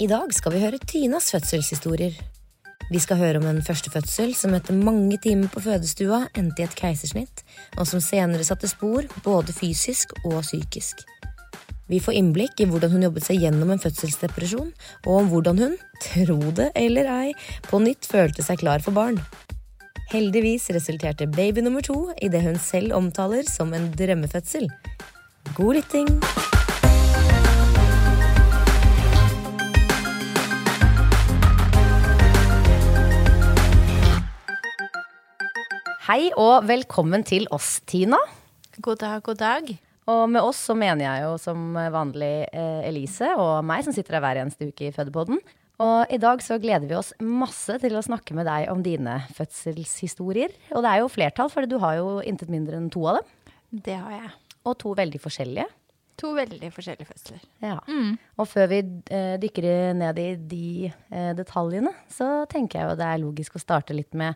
I dag skal vi høre Tinas fødselshistorier. Vi skal høre om en førstefødsel som etter mange timer på fødestua endte i et keisersnitt, og som senere satte spor både fysisk og psykisk. Vi får innblikk i hvordan hun jobbet seg gjennom en fødselsdepresjon, og om hvordan hun, tro det eller ei, på nytt følte seg klar for barn. Heldigvis resulterte baby nummer to i det hun selv omtaler som en drømmefødsel. God lytting! Hei og velkommen til oss, Tina. God dag, god dag. Og med oss så mener jeg jo som vanlig eh, Elise og meg som sitter her hver eneste uke i Fødepodden. Og i dag så gleder vi oss masse til å snakke med deg om dine fødselshistorier. Og det er jo flertall, for du har jo intet mindre enn to av dem. Det har jeg. Og to veldig forskjellige. To veldig forskjellige fødsler. Ja. Og før vi eh, dykker ned i de eh, detaljene, så tenker jeg jo det er logisk å starte litt med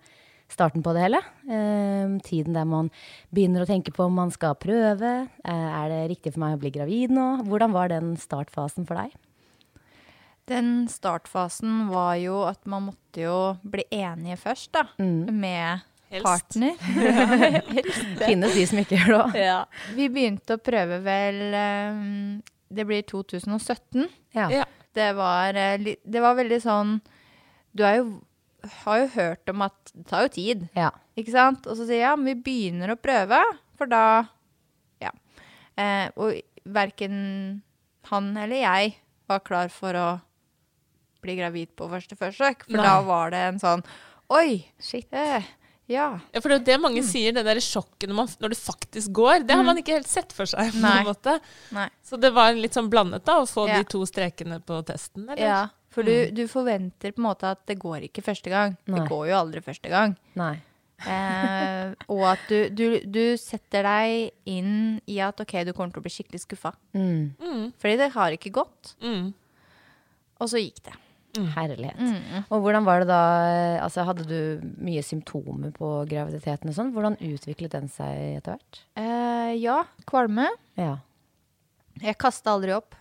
starten på det hele. Eh, tiden der man begynner å tenke på om man skal prøve. Eh, er det riktig for meg å bli gravid nå? Hvordan var den startfasen for deg? Den startfasen var jo at man måtte jo bli enige først, da. Med Helst. partner. Finnes de som ikke gjør det òg? ja. Vi begynte å prøve vel eh, Det blir 2017. Ja. Ja. Det var, eh, det var veldig sånn Du er jo, har jo hørt om at det tar jo tid. ja. Ikke sant? Og så sier jeg ja, men vi begynner å prøve, for da Ja. Eh, og verken han eller jeg var klar for å bli gravid på første forsøk, for Nei. da var det en sånn Oi! Shit. Eh, ja. Ja, for det er jo det mange sier, det der sjokket når, når det faktisk går. Det har man ikke helt sett for seg. på Nei. en måte. Nei. Så det var litt sånn blandet da, å få Ja. de to strekene på testen, eller? Ja, for du, du forventer på en måte at det går ikke første gang. Nei. Det går jo aldri første gang. Nei. Eh, og at du, du, du setter deg inn i at ok, du kommer til å bli skikkelig skuffa. Mm. Mm, Fordi det har ikke gått. mm. Og så gikk det. Herlighet. Mm. Og hvordan var det da altså Hadde du mye symptomer på graviditeten og sånn? Hvordan utviklet den seg etter hvert? Eh, ja, kvalme. Ja. Jeg kasta aldri opp,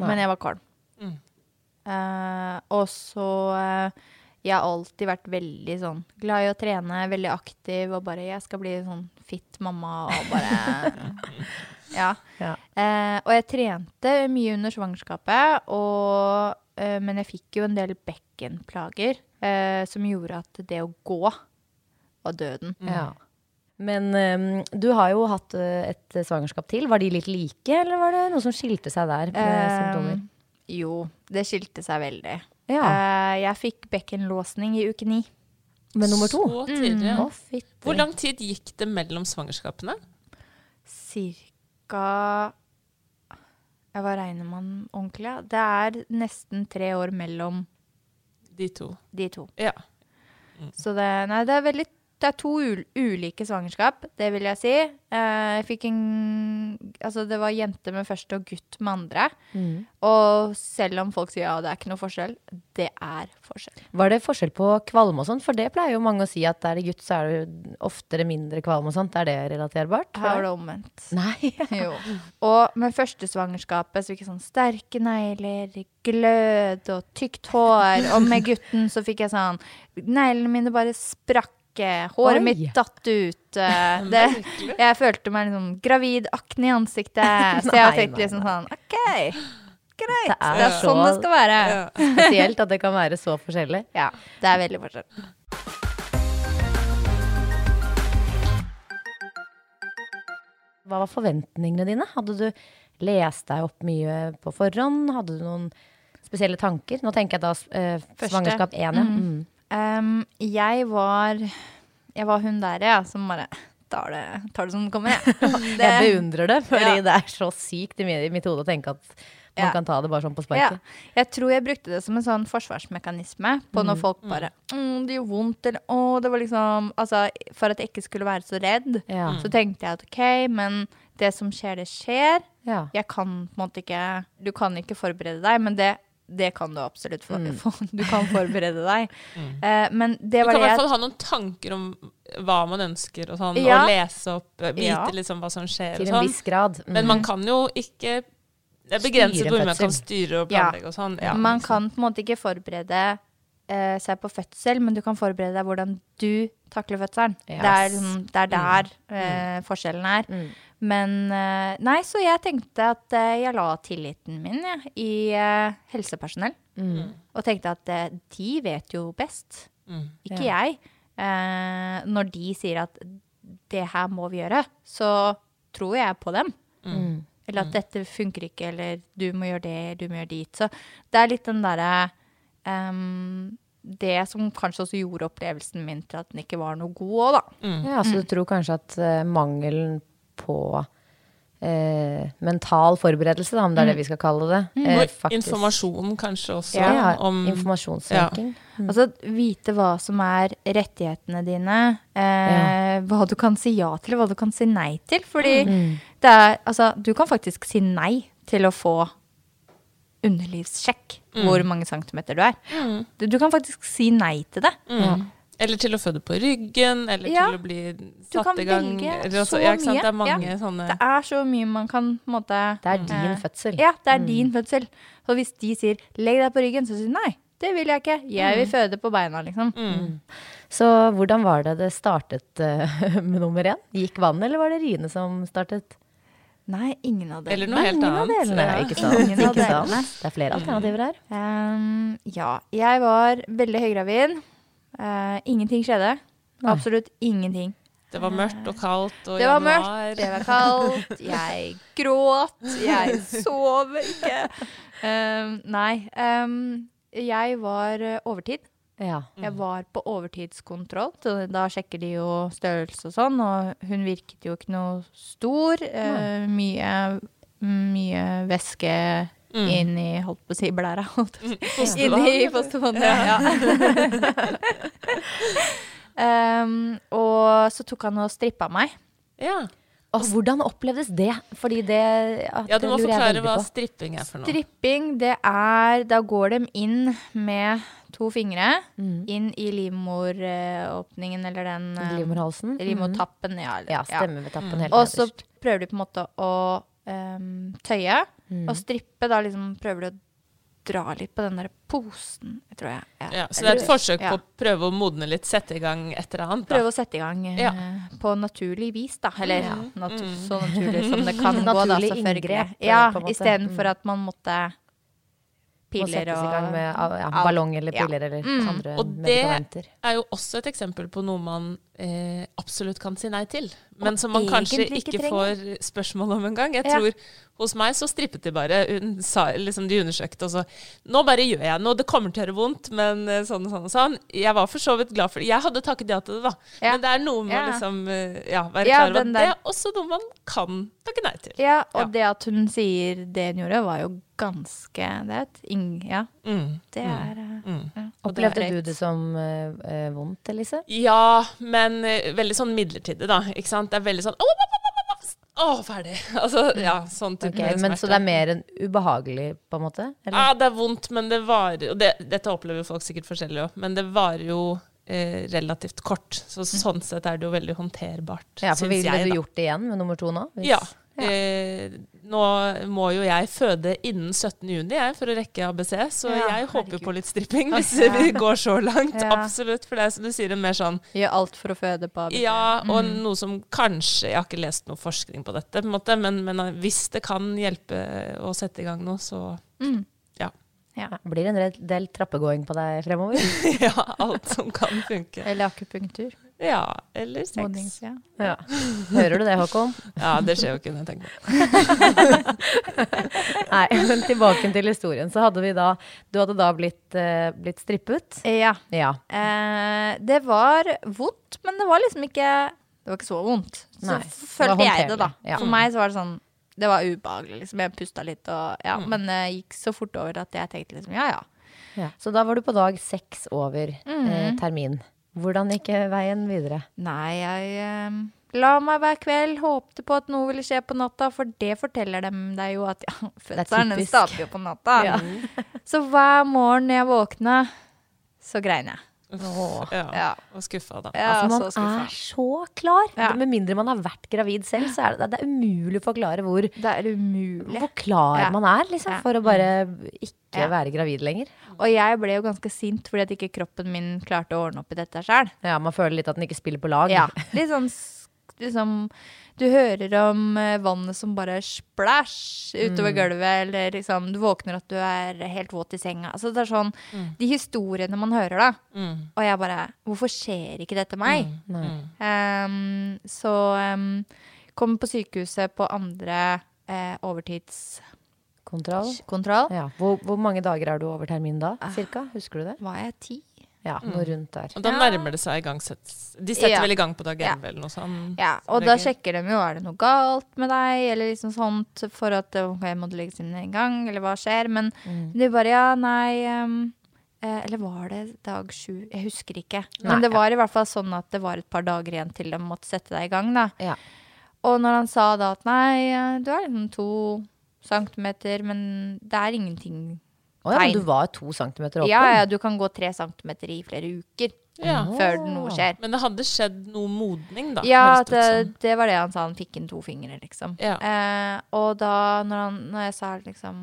Nei. men jeg var kvalm. Mm. Eh, og så uh, Jeg har alltid vært veldig sånn glad i å trene, veldig aktiv og bare Jeg skal bli sånn fit mamma og bare Ja. Ja. Uh, og jeg trente mye under svangerskapet, og, men jeg fikk jo en del bekkenplager som gjorde at det å gå var døden. ja. Men um, du har jo hatt et svangerskap til. Var de litt like, eller var det noe som skilte seg der? Med Eh, symptomer? Jo, det skilte seg veldig. Ja. Uh, jeg fikk bekkenlåsning i uke ni. Med nummer to? Så tidlig. Mm. Oh, Hvor lang tid gikk det mellom svangerskapene? Cirka ja, Hva regner man ordentlig? Ja? Det er nesten tre år mellom De to. de to. Ja. Så det, nei, det er veldig det er to ulike svangerskap, det vil jeg si. Eh, jeg fikk en Altså, det var jente med første og gutt med andre. Mm. Og selv om folk sier ja, det er ikke noe forskjell, det er forskjell. Var det forskjell på kvalme og sånn? For det pleier jo mange å si at er det gutt, så er det oftere mindre kvalme og sånt. Er det relaterbart? Her var det omvendt. Nei. Jo. Og med første svangerskapet så fikk jeg sånn sterke negler, glød og tykt hår. Og med gutten så fikk jeg sånn Neglene mine bare sprakk. Håret Oi. mitt datt ut. eh, Det, jeg følte meg liksom gravid, akne i ansiktet. Så jeg tenkte liksom sånn OK, greit. Det er Det er sånn det skal være. Spesielt at det kan være så forskjellig. Ja, det er veldig forskjellig. Hva var forventningene dine? Hadde du lest deg opp mye på forhånd? Hadde du noen spesielle tanker? Nå tenker jeg da eh, svangerskap én, ja. Mm. Um, jeg var Jeg var hun der, ja, som bare tar det, tar det som det kommer, jeg. Jeg beundrer det, fordi Ja. det er så sykt i mi- i mitt hode å tenke at man Ja. kan ta det bare sånn på Ja. Jeg tror jeg brukte det som en sånn forsvarsmekanisme på når folk bare mm, 'Det gjør vondt', eller 'Å, det var liksom Altså, for at jeg ikke skulle være så redd, Ja. så tenkte jeg at OK, men det som skjer, det skjer. Ja. Jeg kan på en måte ikke Du kan ikke forberede deg, men det, det kan du absolutt. For, for, du kan forberede deg. Eh, men det Du kan i hvert fall ha noen tanker om hva man ønsker, og sånn, Ja. og lese opp, eh, vite Ja. liksom hva som skjer Til og en sånn. viss grad. Mm. Men man kan jo ikke Det er begrenset hvor man kan styre og Ja. og sånn. Ja. Man kan på en måte ikke forberede uh, seg på fødsel, men du kan forberede deg hvordan du takler fødselen. Det, er, liksom, det er der uh, forskjellen er. Mm. Men eh, Nei, så jeg tenkte at eh, jeg la tilliten min ja, i eh, helsepersonell. Mm. Og tenkte at de vet jo best, Mm. ikke jeg. Eh, når de sier at det her må vi gjøre, så tror jeg på dem. Mm. Eller at dette funker ikke, eller du må gjøre det, du må gjøre dit. Så det er litt den derre um, Det som kanskje også gjorde opplevelsen min til at den ikke var noe god òg, da. Ja, så du tror kanskje at mangelen på eh, mental forberedelse, da, om det er det vi skal kalle det. Eh, Og informasjon kanskje også Ja, ja, om informasjonssøking. Altså vite hva som er rettighetene dine, eh, hva du kan si ja til, og hva du kan si nei til. Fordi det er Altså, du kan faktisk si nei til å få underlivssjekk, hvor mange centimeter du er. Du, du kan faktisk si nei til det. mm. Eller til å føde på ryggen, eller Ja. til å bli satt i gang. Du kan velge så ja, ikke sant? mye. Det er mange Ja. sånne Det er så mye man kan på en måte Det er din eh, fødsel. Ja, det er din fødsel. Så hvis de sier 'legg deg på ryggen', så sier du nei. Det vil jeg ikke. Jeg vil føde på beina, liksom. mm. Så hvordan var det det startet uh, med nummer én? Gikk vannet, eller var det riene som startet? Nei, ingen av Eller delene. noe helt annet. delene, Ja. ikke sant? Ingen Ikke sant? Det er flere alternativer her. Um, ja, jeg var veldig høygravid. Eh, ingenting skjedde. Nei. Absolutt ingenting. Det var mørkt og kaldt og Det var mørkt, det var kaldt, jeg gråt, jeg sov ikke. Um, nei, Um, jeg var eh, overtid. Ja. Jeg var på overtidskontroll, så da sjekker de jo størrelse og sånn, og hun virket jo ikke noe stor. Uh, mye, mye væske Mm. inn i, holdt på å si, blæra. holdt på å si. Inn i fostervannet, ja. um, og så tok han og strippa meg. Ja. Og hvordan opplevdes det? Fordi det at ja, du må forklare hva stripping er for noe. Stripping, det er Da går de inn med to fingre Mm. inn i livmoråpningen, eller den eh, Livmorhalsen? Livmortappen, ja. Ja, stemme ved tappen helt Og så prøver de på en måte å um, tøye. Mm. Og strippe, da liksom prøver du å dra litt på den der posen, tror jeg. Ja, så det er et forsøk Ja. på å prøve å modne litt, sette i gang et eller annet. Da. Prøve å sette i gang eh, Ja. på naturlig vis, da. Eller ja, natu Mm. så naturlig som det kan gå, da, Naturlig selvfølgelig. inngrep, Ja, istedenfor Mm. at man måtte Må piller og i gang med ja, ballong eller Ja. piller eller Mm. andre Og det- medikamenter. er jo også et eksempel på noe man eh, absolutt kan si nei til. Men som man kanskje ikke ikke får spørsmål om engang. Jeg Ja. tror hos meg så strippet de bare. Hun sa, liksom de undersøkte og så Nå bare gjør jeg noe. Det kommer til å gjøre vondt, men eh, sånn og sånn og sånn. Jeg var for så vidt glad for det. Jeg hadde takket ja til det, da. Ja. Men det er noe med Ja. å liksom eh, ja, være Ja, klar over at det er også noe man kan takke nei til. Ja, og Ja. det at hun sier det hun gjorde, var jo ganske Det er et ing... Ja, Mm. det er eh, Mm. ja. Og det Opplevde er- du det som eh, vondt, Elise? Ja, men eh, veldig sånn midlertidig, da. Ikke sant? Det er veldig sånn Å, oh, ferdig. Altså, ja, sånn type smerte men Så det er mer enn ubehagelig, på en måte? Eller? Ja, det er vondt, men det varer Og det, dette opplever folk sikkert forskjellig òg, men det varer jo eh, relativt kort. Så sånn sett er det jo veldig håndterbart, Ja, for ville du gjort det igjen med nummer to nå? Hvis- Ja. Eh, nå må jo jeg føde innen 17. juni jeg, for å rekke ABC, så Ja, jeg håper herregud. på litt stripping hvis vi går så langt. Ja. Absolutt. For det er som du sier, en mer sånn Gjør alt for å føde på ABC. Ja, og noe som kanskje Jeg har ikke lest noe forskning på dette, på måte, men, men hvis det kan hjelpe å sette i gang noe, så Mm. Ja. Ja, blir det en del- del trappegåing på deg fremover? ja. Alt som kan funke. Eller akupunktur. Ja, eller sex. Modings, ja. Ja. Hører du det, Håkon? Ja, det skjer jo ikke når jeg tenker på det. Nei, men tilbake til historien. Så hadde vi da Du hadde da blitt, uh, blitt strippet? ja. Ja. Eh, det var vondt, men det var liksom ikke Det var ikke så vondt. Så Nei, det følte jeg det, da. ja. For meg så var det sånn Det var ubehagelig, liksom. Jeg pusta litt og Ja. Mm. Men det gikk så fort over at jeg tenkte liksom ja, ja. ja. Så da var du på dag seks over mm. eh, termin. Hvordan gikk veien videre? Nei, jeg eh, la meg hver kveld, håpte på at noe ville skje på natta, for det forteller dem deg jo at ja, fødselen starter jo på natta. Ja. Så hver morgen når jeg våkna, så grein jeg. Ja. Ja. Og skuffa, da. Ja, altså, man så er så klar. Ja. Med mindre man har vært gravid selv, så er det, det er umulig å forklare hvor, Det er umulig. hvor klar Ja. man er, liksom, for å bare ikke Ja. være gravid lenger. Og jeg ble jo ganske sint fordi at ikke kroppen min klarte å ordne opp i dette sjøl. Ja, man føler litt at den ikke spiller på lag. Ja. Litt sånn liksom Du hører om eh, vannet som bare splæsj utover gulvet, eller liksom Du våkner at du er helt våt i senga. Altså det er sånn De historiene man hører, da. Mm. Og jeg bare Hvorfor skjer ikke dette meg? Ehm, så um, kom på sykehuset på andre eh, overtidskontroll. Kontroll. Ja. Hvor, hvor mange dager er du over termin da, cirka? Husker du det? Var jeg ti? Ja, noe rundt der. Og da nærmer det seg igangsettelse. De setter Ja. vel i gang på dag Ja. 11 eller noe sånt? Ja, og og da sjekker de jo er det noe galt med deg, eller liksom sånt, for at ok, må du legges inn en gang, eller hva skjer. Men Mm. de bare ja, nei um, eh, Eller var det dag sju? Jeg husker ikke. Nei, Men det var i hvert fall sånn at det var et par dager igjen til de måtte sette deg i gang, da. Ja. Og når han sa da at nei, eh, du er liksom to centimeter, men det er ingenting Å ja, men du var to centimeter oppe? Ja, ja, du kan gå tre centimeter i flere uker Ja. før noe skjer. Men det hadde skjedd noe modning, da. Ja, det det, ut det var det han sa. Han fikk inn to fingre, liksom. Ja. Eh, og da, når, han, når jeg sa liksom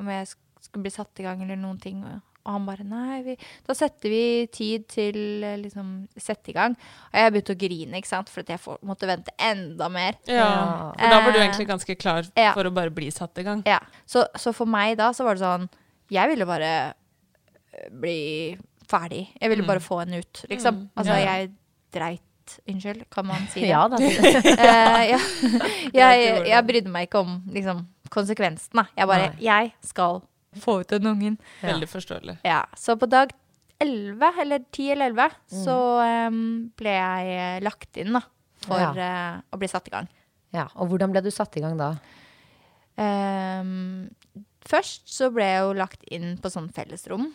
om jeg skulle bli satt i gang eller noen ting, og, og han bare Nei, vi, da setter vi tid til eh, liksom sette i gang. Og jeg begynte å grine, ikke sant, for at jeg får, måtte vente enda mer. Ja, for da var du Eh, egentlig ganske klar ja. for å bare bli satt i gang. Ja, så, så for meg da så var det sånn Jeg ville bare øh, bli ferdig. Jeg ville bare få henne ut, liksom. Mm. Altså, Ja, ja. jeg dreit Unnskyld, kan man si det? Ja da. uh, ja. jeg, jeg brydde meg ikke om liksom, konsekvensen, da. Jeg bare Nei. Jeg skal få ut den ungen. Veldig forståelig. Ja, så på dag 11, eller 10 eller 11, Mm. så um, ble jeg eh, lagt inn, da. For Ja. eh, å bli satt i gang. ja. Og hvordan ble du satt i gang da? Ehm, først så ble jeg jo lagt inn på sånn fellesrom.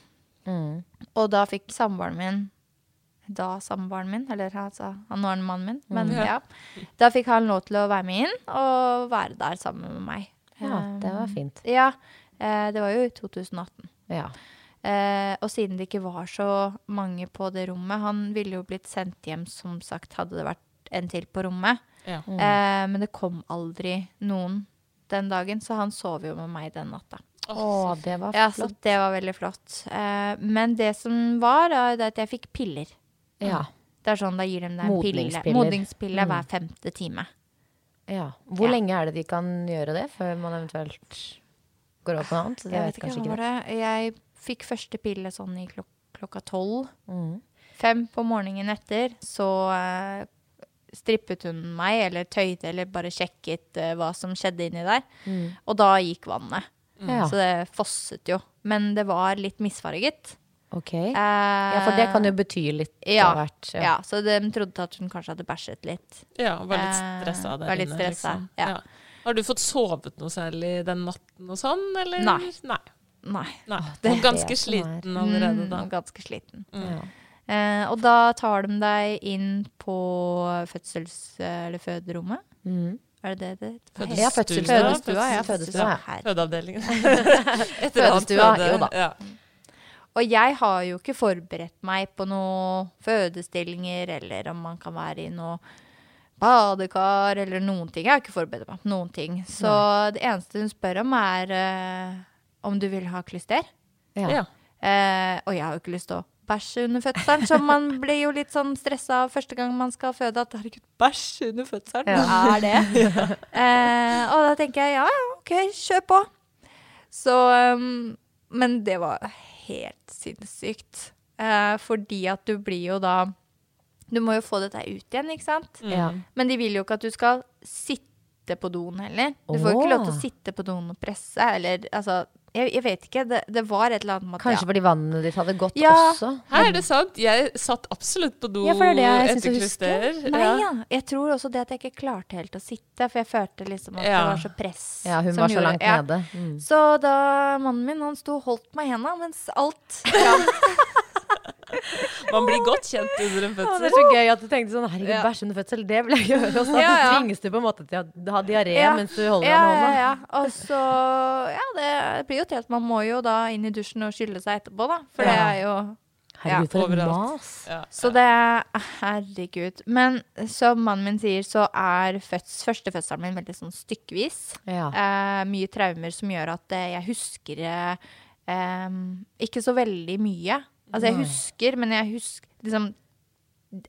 Mm. Og da fikk samboeren min Da samboeren min, eller altså, han var mannen min, men Mm. ja. Da fikk han lov til å være med inn og være der sammen med meg. Ja, det var Ehm, fint. Ja. eh, det var jo i 2018. Ja. Eh, og siden det ikke var så mange på det rommet Han ville jo blitt sendt hjem, som sagt, hadde det vært en til på rommet. Ja. Eh, men det kom aldri noen den dagen, så han sov jo med meg den natta. Å, det var flott. Ja, så det var veldig flott. Eh, men det som var, er at jeg fikk piller. Ja. Det er sånn, Da gir de deg en pille. Modningspiller. Modningspille Mm. hver femte time. ja. Hvor Ja. lenge er det de kan gjøre det, før man eventuelt går over på noe annet? Det Jeg vet ikke, ikke det? Jeg fikk første pille sånn i klok klokka tolv. Mm. Fem på morgenen etter så eh, strippet hun meg, eller tøyde, eller bare sjekket uh, hva som skjedde inni der. Mm. Og da gikk vannet. Mm. Så det fosset jo. Men det var litt misfarget. Ok. Uh, Ja, for det kan jo bety litt ja, av hvert. Ja. så de trodde at hun kanskje hadde bæsjet litt. Ja, og var litt Eh, stressa der var litt inne. stressa, liksom. ja. Har du fått sovet noe særlig den natten og sånn, eller? Nei. Nei. Nei. Nei. det- ganske sliten allerede da. Mm, ganske sliten. Ja. Eh, og da tar de deg inn på fødsels- eller føderommet. Mm. Er det det det heter? Fødestua. Ja, det? fødselsstua. Fødestua, ja. Fødestua, ja. Fødeavdelingen. Fødestua, føde- jo da. Ja. Og jeg har jo ikke forberedt meg på noen fødestillinger, eller om man kan være i noe badekar, eller noen ting. Jeg har ikke forberedt meg på noen ting. Så det eneste hun spør om, er uh, om du vil ha klyster. Ja. Ja. Eh, og jeg har jo ikke lyst til å bæsje under fødselen, så man blir jo litt sånn stressa første gang man skal føde. At herregud, bæsj under fødselen, hva er det? eh, og da tenker jeg ja, ja, OK, kjør på. Så um, Men det var helt sinnssykt. Eh, fordi at du blir jo da Du må jo få dette ut igjen, ikke sant? Ja. Men de vil jo ikke at du skal sitte på doen heller. Du får jo ikke lov til å sitte på doen og presse, eller altså Jeg, jeg vet ikke. Det, det var et eller annet med at Kanskje fordi vannet ditt hadde gått Ja. også? Her er det sant. Jeg satt absolutt på do Ja, for det er det jeg etter klyster. Nei, Ja. ja. Jeg tror også det at jeg ikke klarte helt å sitte, for jeg følte liksom at Ja. det var så press. Ja, hun var så gjorde- langt ja. nede. Mm. Så da mannen min han sto og holdt meg i henda mens alt Man blir godt kjent under en Ja, det er så gøy at du tenkte sånn Herregud, Ja. bæsj under fødsel, det vil jeg gjøre også. Ja, ja. Så tvinges du på en måte til å ha diaré Ja. mens du holder ja, deg med ja, hånda. ja. Og så Ja, det blir jo til at man må jo da inn i dusjen og skylle seg etterpå, da. For det er jo Herregud, for et mas. Ja. Så det Herregud. Men som mannen min sier, så er føds, førstefødselen min veldig sånn stykkevis. Ja. Eh, mye traumer som gjør at eh, jeg husker eh, ikke så veldig mye. Altså, jeg husker, men jeg husker liksom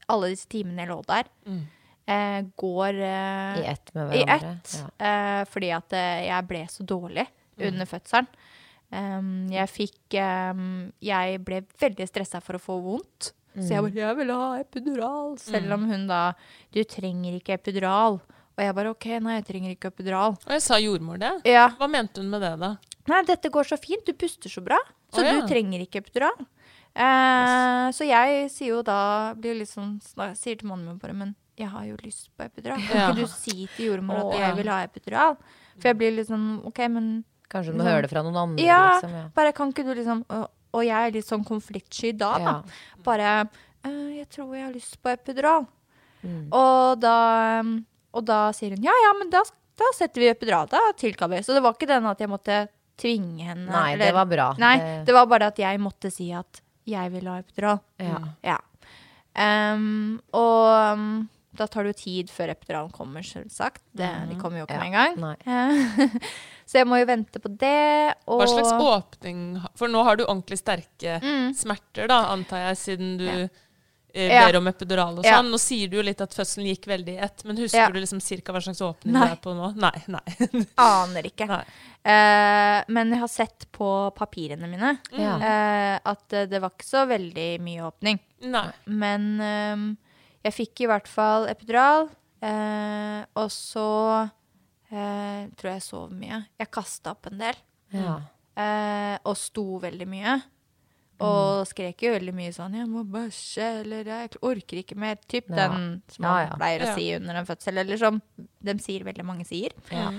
Alle disse timene jeg lå der, Mm. eh, går eh, I ett med i hverandre. ett. Ja. eh, fordi at eh, jeg ble så dårlig under fødselen. Um, jeg fikk um, Jeg ble veldig stressa for å få vondt. Så jeg bare 'Jeg vil ha epidural'. Selv om hun da 'Du trenger ikke epidural'. Og jeg bare 'OK, nei, jeg trenger ikke epidural'. Og jeg sa jordmor det. Ja. Hva mente hun med det, da? Nei, dette går så fint. Du puster så bra. Så oh, ja. du trenger ikke epidural. Eh, så jeg sier jo da blir litt sånn, Sier til mannen min bare Men jeg har jo lyst på epidural. Kan Ja. ikke du si til jordmor at jeg vil ha epidural? For jeg blir litt sånn OK, men Kanskje du må Liksom- høre det fra noen andre, Ja, liksom. Ja. bare kan ikke du liksom Og, og jeg er litt sånn konfliktsky da, da. Ja. Bare «Eh, Jeg tror jeg har lyst på epidural. Mm. Og da um, Og da sier hun ja, ja, men da, da setter vi epidural. Da tilkaller vi. Så det var ikke den at jeg måtte tvinge henne. Nei, det var bra. Nei, Det- det var bare at jeg måtte si at jeg vil ha epidural. Ja. Ja. Um, og um, da tar det jo tid før epiduralen kommer, selvsagt. Det, De kommer jo ikke med en gang. Så jeg må jo vente på det. Og Hva slags åpning For nå har du ordentlig sterke smerter, da, antar jeg, siden du Mm. Ja. eh, Ja. ber om epidural og Ja. sånn. Nå sier du jo litt at fødselen gikk veldig i ett, men husker Ja. du liksom cirka hva slags åpning Nei. du er på nå? Nei. nei. aner ikke. Nei. Uh, men jeg har sett på papirene mine mm. uh, at det var ikke så veldig mye åpning. nei. Men um, jeg fikk i hvert fall epidural. uh, og så tror jeg jeg sov mye. Jeg kasta opp en del. Ja. og sto veldig mye. Mm. Og skrek jo veldig mye sånn 'Jeg må bæsje', eller 'Jeg orker ikke mer'. Typ Ja. den som man ja. pleier å Ja. si under en fødsel. Eller som de sier veldig mange sier. Ja.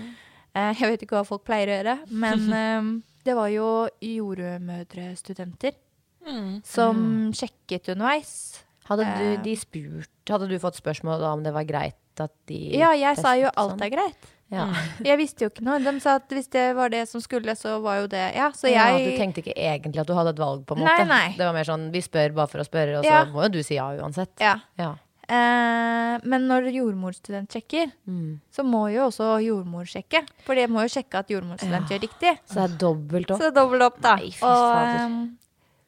Eh, jeg vet ikke hva folk pleier å gjøre, men ehm, det var jo jordmødrestudenter Mm. som sjekket underveis. Hadde du, Eh. de spurt, hadde du fått spørsmål da om det var greit at de Ja, jeg sa jo alt sånn? er greit. Ja. Jeg visste jo ikke noe. De sa at hvis det var det som skulle, så var jo det Ja, så ja, du tenkte ikke egentlig at du hadde et valg, på en måte? nei. Det var mer sånn vi spør bare for å spørre, og så Ja. må jo du si ja uansett. Ja. Ja. Eh, men når jordmorstudent sjekker, Mm. så må jo også jordmor sjekke. For det må jo sjekke at jordmorstudent Ja. gjør riktig. Så det er dobbelt opp. Så det er dobbelt opp, da. Nei, og ehm,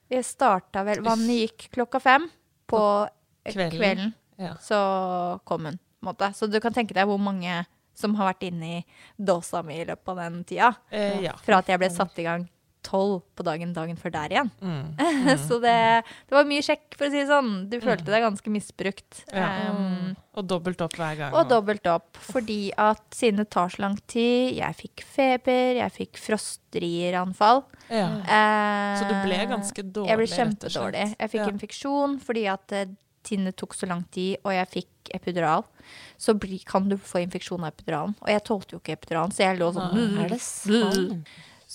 jeg starta vel Vannet gikk klokka fem på Kvelden. kvelden. Ja. Så kom hun, på en måte. Så du kan tenke deg hvor mange som har vært inne i dåsa mi i løpet av den tida. Eh, ja. Fra at jeg ble satt i gang tolv på dagen dagen før der igjen. Mm. så det, det var mye sjekk, for å si det sånn. Du følte deg ganske misbrukt. Ja. Um, Og dobbelt opp hver gang. og dobbelt opp, fordi at siden det tar så lang tid Jeg fikk feber, jeg fikk frostrieranfall. Ja. Uh, Så du ble ganske dårlig, Jeg ble og kjempedårlig. Jeg fikk Ja. infeksjon fordi at eh, siden det tok så lang tid, og jeg fikk epidural, så bli, kan du få infeksjon av epiduralen. Og jeg tålte jo ikke epiduralen, så jeg lå sånn Er det?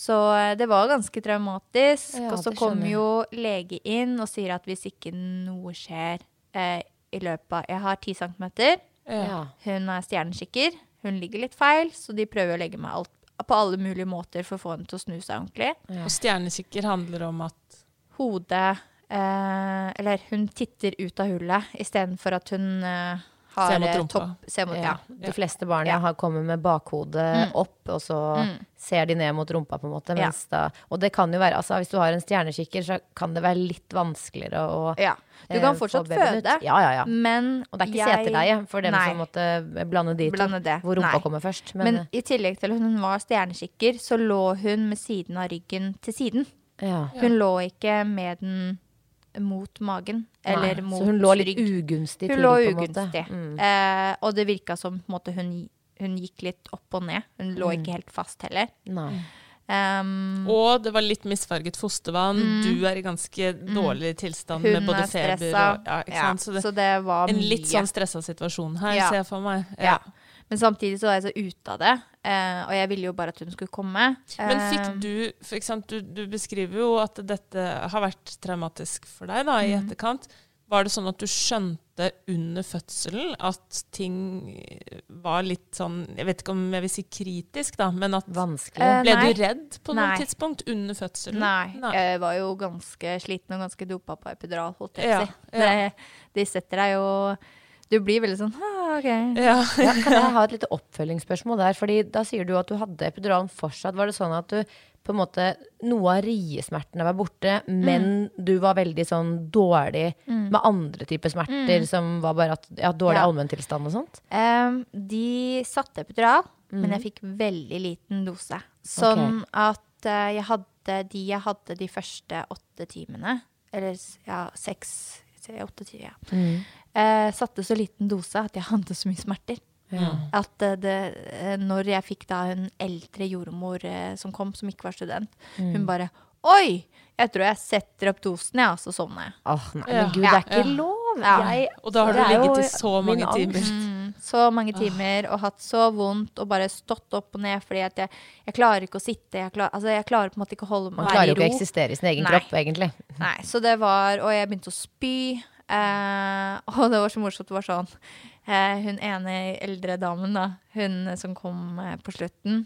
Så eh, det var ganske traumatisk. Ja, og så kommer jo lege inn og sier at hvis ikke noe skjer eh, i løpet av Jeg har 10 centimeter. Ja. Hun er stjernekikker. Hun ligger litt feil, så de prøver å legge meg alt, på alle mulige måter for å få henne til å snu seg ordentlig. Og stjernekikker handler om at Hodet eh, Eller hun titter ut av hullet istedenfor at hun eh, har Ser mot eh, rumpa. topp ser mot, ja. Ja. De fleste barn Ja. har kommet med bakhodet opp, og så ser de ned mot rumpa, på en måte. Ja. Da, og det kan jo være, altså hvis du har en stjernekikker, så kan det være litt vanskeligere å ja. Du kan fortsatt føde, Ja, ja, ja. men Og det er ikke jeg- seterleie for dem Nei. som måtte blande de to. Blande det. Hvor rumpa Nei. kommer først. Men, Men i tillegg til at hun var stjernekikker, så lå hun med siden av ryggen til siden. ja. Hun lå ikke med den mot magen, eller Nei, mot Så hun lå litt rygg. ugunstig Hun til, lå på en måte. Mm. Eh, og det virka som på måte, hun, hun gikk litt opp og ned. Hun lå Mm. ikke helt fast heller. Nei. Um, Og det var litt misfarget fostervann. Du er i ganske dårlig tilstand med både er feber og ja, ikke Ja, sant? Så det, så det var en mye. litt sånn stressa situasjon her, Ja. ser jeg for meg. ja. Men samtidig så var jeg så ute av det, eh, og jeg ville jo bare at hun skulle komme. Men Eh, fikk du for eksempel, du, du beskriver jo at dette har vært traumatisk for deg da, i mm. etterkant. Var det sånn at du skjønte under fødselen at ting var litt sånn Jeg vet ikke om jeg vil si kritisk, da, men at Vanskelig. Eh, Ble nei. du redd på Nei. noe tidspunkt under fødselen? Nei, jeg var jo ganske sliten og ganske dopa på epidural, holdt jeg på å si. Det, de setter deg jo Du blir veldig sånn ah, OK. Ja. Ja, kan jeg ha et lite oppfølgingsspørsmål der? Fordi da sier du at du hadde epiduralen fortsatt. Var det sånn at du på en måte Noe av riesmertene var borte, men Mm. du var veldig sånn dårlig med andre typer smerter, som var bare at ja, dårlig Mm. Ja. allmenntilstand og sånt? Um, de satte epidural, men jeg fikk veldig liten dose. Sånn at uh, jeg hadde de jeg hadde de første åtte timene, eller ja, seks Åtte timer, ja. Eh, satte så liten dose at jeg hadde så mye smerter. At eh, det, eh, når jeg fikk da en eldre jordmor eh, som kom, som ikke var student, hun bare Oi! Jeg tror jeg setter opp dosen, ja, så sovner jeg. Åh, nei, Ja. men gud, det er ikke Ja. lov! Ja. Jeg, Og da har du ligget i så mange timer. Mm, så mange timer og hatt så vondt og bare stått opp og ned fordi at jeg, jeg klarer ikke å sitte. Jeg, klar, altså jeg klarer på en måte ikke å holde Man være klarer i jo ikke å eksistere i sin egen Nei. kropp, egentlig. Nei, så det var Og jeg begynte å spy. Eh, og det var så morsomt. Det var sånn eh, Hun ene eldre damen, da, hun som kom eh, på slutten,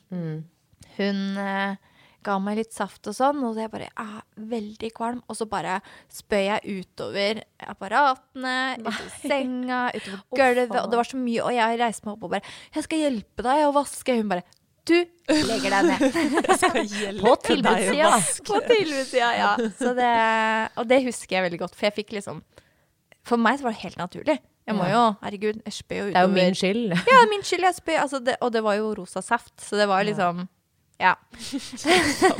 hun eh, ga meg litt saft og sånn, og jeg bare er veldig kvalm. Og så bare spøy jeg utover apparatene, utover senga, utover gulvet. Og det var så mye. Og jeg reiste meg opp og bare 'Jeg skal hjelpe deg å vaske.' Hun bare 'Du legger deg ned'. På tilbudssida! På tilbudssida, ja. Så det, og det husker jeg veldig godt, for jeg fikk liksom For meg så var det helt naturlig. Jeg må jo, herregud, jeg spør jo utover Det er jo min skyld. Ja, det er min skyld. Jeg spør, Altså det, og det var jo rosa saft, så det var liksom Ja.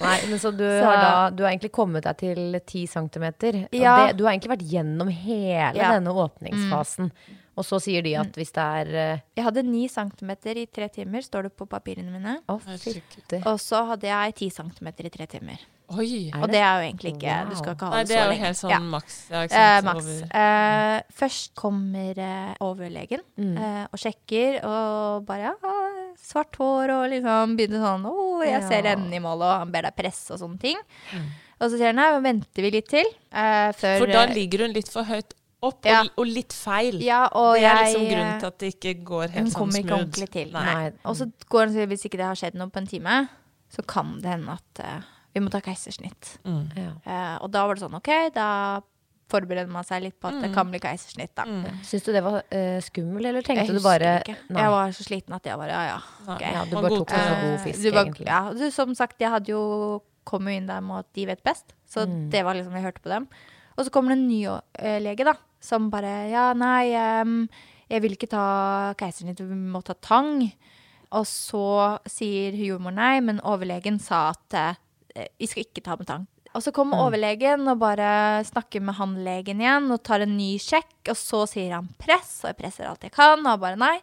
Nei, men så du Så- har da Du har egentlig kommet deg til ti centimeter. Ja. det, du har egentlig vært gjennom hele Ja. denne åpningsfasen. Og så sier de at hvis det er uh, Jeg hadde ni centimeter i tre timer, står det på papirene mine. Å, fytti. Og så hadde jeg ti centimeter i tre timer. Oi. Og det er jo egentlig ikke Du skal ikke ha Nei, det det så er jo helt sånn Ja. maks. Ja, Eh, maks. Eh, først kommer eh, overlegen eh, og sjekker, og bare ja, svart hår og liksom begynner sånn Å, jeg ser enden i målet, og han ber deg presse og sånne ting. Og så sier han nei, venter vi litt til. eh, før For da eh, ligger hun litt for høyt opp, Ja. og, og litt feil. Ja, og det er jeg liksom grunnen til at det ikke går helt sånn kommer ikke smooth. ordentlig til. Nei. Nei. Og så går han og sier hvis ikke det har skjedd noe på en time, så kan det hende at eh, vi må ta keisersnitt. Mm. Ja. Eh, og da var det sånn OK, da forbereder man seg litt på at Mm. det kan bli keisersnitt, da. Syns du det var uh, skummel, eller Jeg du bare ikke. Nei. Jeg var så sliten at jeg bare ja, ja. Okay. Ja, du bare tok deg så god Eh, fisk, du egentlig. Ja, du, som sagt, jeg hadde jo kommet inn der med at de vet best. Så Mm. det var liksom, jeg hørte på dem. Og så kommer det en ny uh, lege, da, som bare Ja, nei, um, jeg vil ikke ta keisersnitt, vi må ta tang. Og så sier jordmor nei, men overlegen sa at eh, vi skal ikke ta med tang. Og så kommer overlegen og bare snakker med han legen igjen og tar en ny sjekk, og så sier han press, og jeg presser alt jeg kan, og bare nei.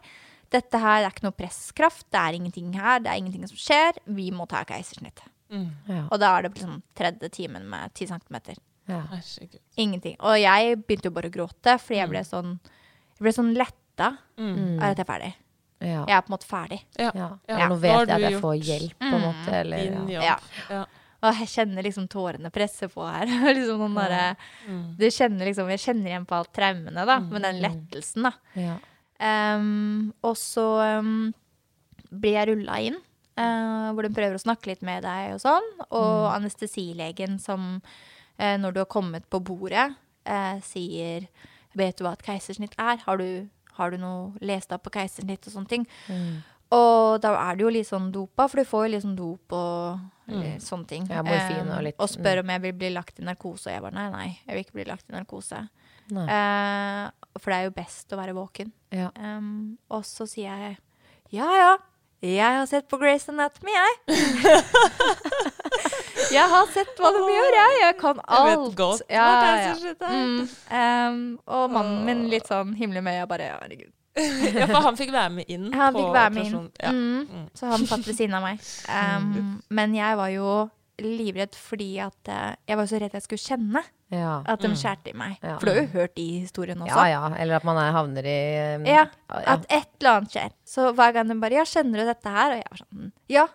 Dette her er ikke noe presskraft, det er ingenting her, det er ingenting som skjer, vi må ta keisersnitt. Ja. Og da er det liksom tredje timen med ti centimeter. Ja. Ingenting. Og jeg begynte jo bare å gråte, fordi jeg ble sånn, jeg ble sånn letta Mm. av at jeg er ferdig. Ja. Jeg er på en måte ferdig. Ja. ja. Nå vet jeg at jeg får hjelp, på en måte. Eller, Din ja. Og jeg kjenner liksom tårene presse på her. liksom noen derre Du kjenner liksom Jeg kjenner igjen på alt traumene, da, med den lettelsen, da. Ja. Um, og så um, blir jeg rulla inn, uh, hvor de prøver å snakke litt med deg og sånn. Og anestesilegen som, uh, når du har kommet på bordet, uh, sier Vet du hva et keisersnitt er? Har du, har du noe lest opp på keisersnitt og sånne ting? Og da er du jo litt sånn dopa, for du får jo litt sånn dop og eh, sånne ting. Ja, morfin og litt. litt- og spør om jeg vil bli lagt i narkose. Og jeg bare nei, nei, jeg vil ikke bli lagt i narkose. Eh, for det er jo best å være våken. Ja. Um, og så sier jeg ja, ja, jeg har sett på Grace Anatomy, jeg. jeg har sett hva de gjør, jeg. Jeg kan alt. Jeg vet godt hva ja, keisersnitt er. Mm, um, og mannen min litt sånn himler med øya, bare herregud. Ja, for han fikk være med inn Han på fikk være med inn. Ja. Mm, så han satt ved siden av meg. Um, men jeg var jo livredd fordi at eh, jeg var så redd jeg skulle kjenne Ja. at de skjærte i meg. Ja. For du har jo hørt de historiene også. ja, ja. Eller at man er, havner i um, Ja, ja. at et eller annet skjer. Så hver gang de bare 'Ja, kjenner du dette her?' Og jeg var sånn Ja.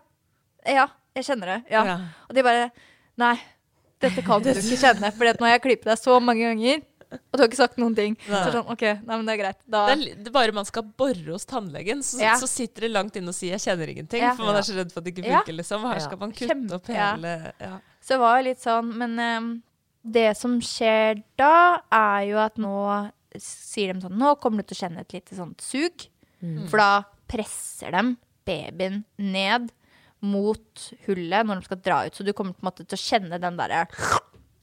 Ja, jeg kjenner det. Ja. Ja. Og de bare Nei, dette kan du ikke kjenne, for nå har jeg klippet deg så mange ganger, og du har ikke sagt noen ting. Nei. Så sånn, OK, nei, men det er greit. Da Det er, det er bare man skal bore hos tannlegen, så, Ja. så sitter det langt inne og sier 'jeg kjenner ingenting', Ja. for man er så redd for at det ikke funker, liksom. Her skal man kutte Kjempe- opp hele ja. Så det var jo litt sånn, men um, det som skjer da, er jo at nå sier de sånn Nå kommer du til å kjenne et lite sånt sug. For da presser de babyen ned mot hullet når de skal dra ut. Så du kommer til å kjenne den derre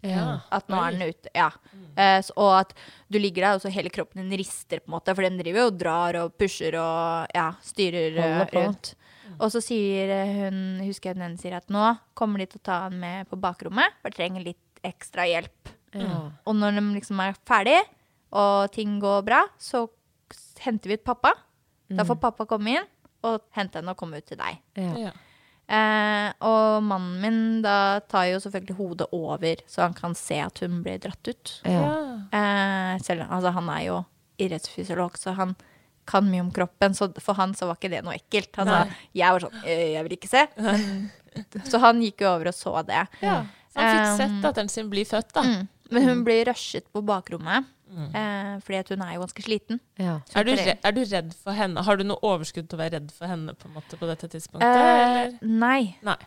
Ja. At nå er den ute. Ja. Eh, så, og at du ligger der, og så hele kroppen din rister, på en måte. For den driver jo og drar og pusher og ja, styrer eh, rundt. Og så sier eh, hun, husker jeg den ene sier at nå kommer de til å ta han med på bakrommet, for trenger litt ekstra hjelp. Ja. Og når de liksom er ferdig, og ting går bra, så henter vi ut pappa. Da får pappa komme inn og hente henne og komme ut til deg. Ja. Eh, og mannen min da tar jo selvfølgelig hodet over, så han kan se at hun blir dratt ut. Ja. Eh, selv, altså, han er jo idrettsfysiolog, så han kan mye om kroppen. Så for han så var ikke det noe ekkelt. Han sa, jeg var sånn «Øh, Jeg vil ikke se. Så han gikk jo over og så det. Ja. Så han fikk Um, sett den sin blir født, da. Mm. Men hun blir rushet på bakrommet, eh, fordi at hun er jo ganske sliten. Ja. Er du, redd, er du redd for henne? Har du noe overskudd til å være redd for henne på en måte på dette tidspunktet? Eh, eller? nei. Nei,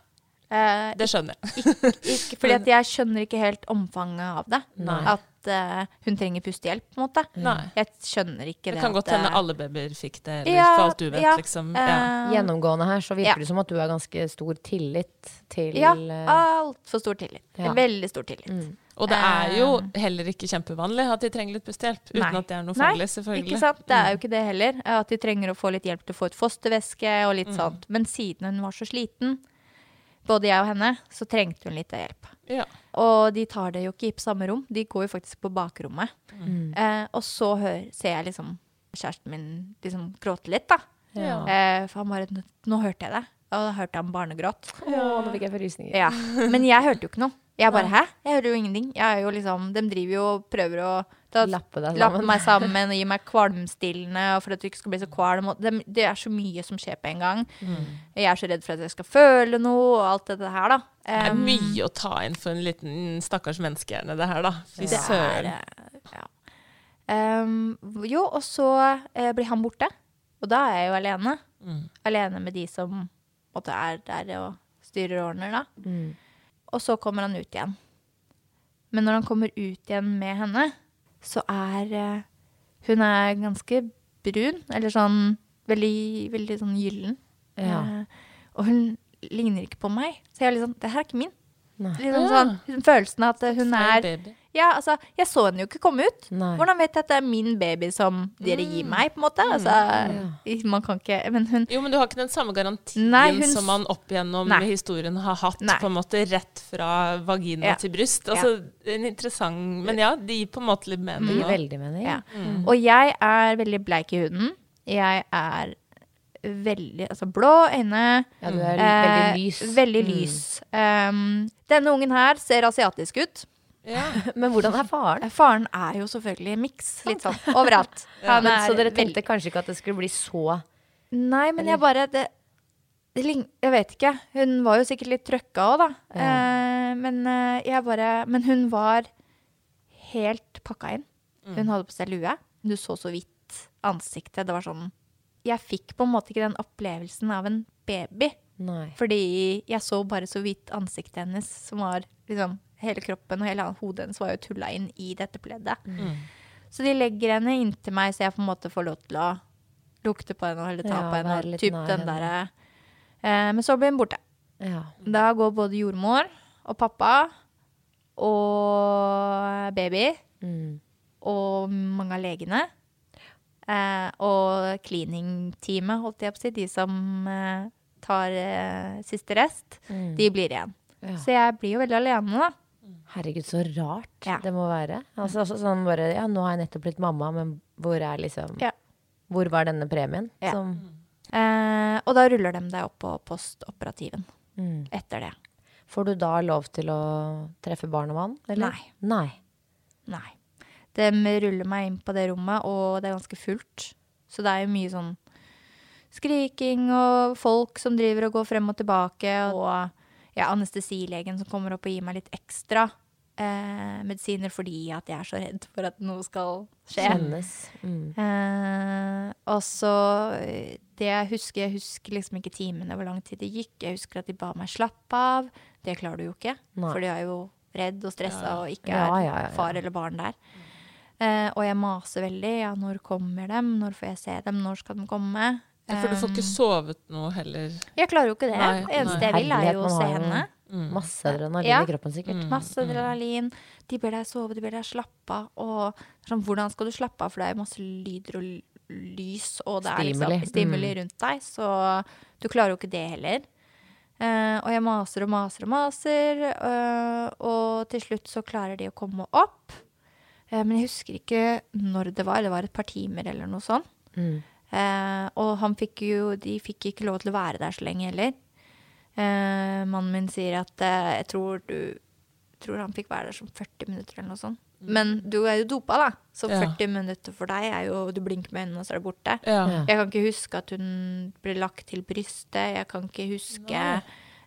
Eh, det skjønner jeg. ikke, fordi at jeg skjønner ikke helt omfanget av det. Nei. At uh, hun trenger pustehjelp, på en måte. Nei. Jeg skjønner ikke det. Det kan godt hende eh, alle babyer fikk det, eller Ja, for alt du vet, ja, liksom. eh, Ja. Gjennomgående her så virker Ja. det som at du har ganske stor tillit til Ja, altfor stor tillit. Ja. Veldig stor tillit. Mm. Og det er jo heller ikke kjempevanlig at de trenger litt pustehjelp, uten Eh. Nei. at det er noe farlig, selvfølgelig. Ikke sant? Det er jo ikke det heller. At de trenger å få litt hjelp til å få ut fostervæske og litt Mm. sånt. Men siden hun var så sliten, både jeg og henne, så trengte hun litt hjelp. Ja. Og de tar det jo ikke i på samme rom, de går jo faktisk på bakrommet. Mm. Eh, og så hør, ser jeg liksom kjæresten min liksom gråte litt, da. Ja. Eh, for han bare "Nå- Nå hørte jeg det. Og da hørte han barnegråt. Å, nå fikk jeg forrysninger. Ja. Men jeg hørte jo ikke noe. Jeg bare Hæ? Jeg hører jo ingenting. Jeg er jo liksom De driver jo og prøver å ta, Lappe deg lappe meg sammen og gi meg kvalmstillende, og for at du ikke skal bli så kvalm. og Det, det er så mye som skjer på en gang. Jeg er så redd for at jeg skal føle noe, og alt dette her, da. Det er Um, mye å ta inn for en liten stakkars menneskehjerne, det her, da. Fy søren. eh, ja. Um, jo, og så uh, blir han borte. Og da er jeg jo alene. Mm. Alene med de som måtte, er der og styrer og ordner, da. Mm. Og så kommer han ut igjen. Men når han kommer ut igjen med henne, så er eh, Hun er ganske brun, eller sånn veldig, veldig sånn gyllen. Ja. Eh, og hun ligner ikke på meg. Så jeg er litt sånn Det her er ikke min. Liksom sånn, liksom følelsen av at hun er. Ja, altså, jeg så henne jo ikke komme ut. Nei. Hvordan vet jeg at det er min baby som dere gir meg, på en måte? Altså, man kan ikke Men hun Jo, men du har ikke den samme garantien Nei, hun som man opp gjennom Nei. historien har hatt, Nei. på en måte rett fra vagina Ja. til bryst. Altså, en interessant Men ja, de gir på en måte litt mening. Det gir veldig mening. Ja. Og jeg er veldig bleik i huden. Jeg er veldig Altså blå øyne. Ja, du er eh, veldig lys. Veldig Mm. Um, denne ungen her ser asiatisk ut. Ja. Men hvordan er faren? Eh, Faren er jo selvfølgelig miks. Litt sånn overalt. Ja, men, er så dere tenkte kanskje ikke at det skulle bli så Nei, men jeg bare det, det Jeg vet ikke. Hun var jo sikkert litt trøkka òg, da. Eh, men eh, jeg bare Men hun var helt pakka inn. Hun hadde på seg lue. Du så så vidt ansiktet. Det var sånn Jeg fikk på en måte ikke den opplevelsen av en baby. Nei. Fordi jeg så bare så vidt ansiktet hennes, som var liksom Hele kroppen og hele hodet hennes var jo tulla inn i dette pleddet. Så de legger henne inntil meg, så jeg på en måte får lov til å lukte på henne eller ta Ja, på henne. Typ nær den henne. derre eh, Men så blir hun borte. Ja. Da går både jordmor og pappa og baby Mm. og mange av legene. Eh, og cleaning-teamet, holdt jeg på å si, de som eh, tar eh, siste rest, Mm. de blir igjen. Ja. Så jeg blir jo veldig alene, da. Herregud, så rart Ja. det må være. Altså, altså, sånn bare, ja, nå har jeg nettopp blitt mamma, men hvor er liksom Ja. Hvor var denne premien? Som, Eh, og da ruller de deg opp på postoperativen mm. etter det. Får du da lov til å treffe barn og mann? eller? Nei. Nei. Nei. De ruller meg inn på det rommet, og det er ganske fullt. Så det er jo mye sånn skriking og folk som driver og går frem og tilbake. Og ja, anestesilegen som kommer opp og gir meg litt ekstra eh, medisiner fordi at jeg er så redd for at noe skal skje. Mm. Eh, og så eh, Det jeg husker, jeg husker liksom ikke timene, hvor lang tid det gikk. Jeg husker at de ba meg slappe av. Det klarer du jo ikke, Nei. for de er jo redd og stressa og ikke Ja, er ja, ja, ja. far eller barn der. Eh, og jeg maser veldig. Ja, når kommer dem? Når får jeg se dem? Når skal de komme? Ja, For du får ikke Um, sovet noe heller. Jeg klarer jo ikke det. Nei, Det eneste jeg vil, er jo å se henne. Mm. Masse adrenalin Ja. i kroppen, sikkert. Masse adrenalin. De ber deg sove, de ber deg slappe av. Og sånn, hvordan skal du slappe av? For det er masse lyder og lys, og det er Stimuli. liksom stimuli Mm. rundt deg. Så du klarer jo ikke det heller. Uh, og jeg maser og maser og maser, uh, og til slutt så klarer de å komme opp. Uh, men jeg husker ikke når det var. Det var et par timer eller noe sånt. Mm. Eh, og han fikk jo, de fikk ikke lov til å være der så lenge heller. Eh, mannen min sier at eh, jeg tror du tror han fikk være der som 40 minutter eller noe sånt. Men du er jo dopa, da. Så Ja. 40 minutter for deg er jo Du blinker med øynene, og så er det borte. Ja. Ja. Jeg kan ikke huske at hun ble lagt til brystet. Jeg kan ikke huske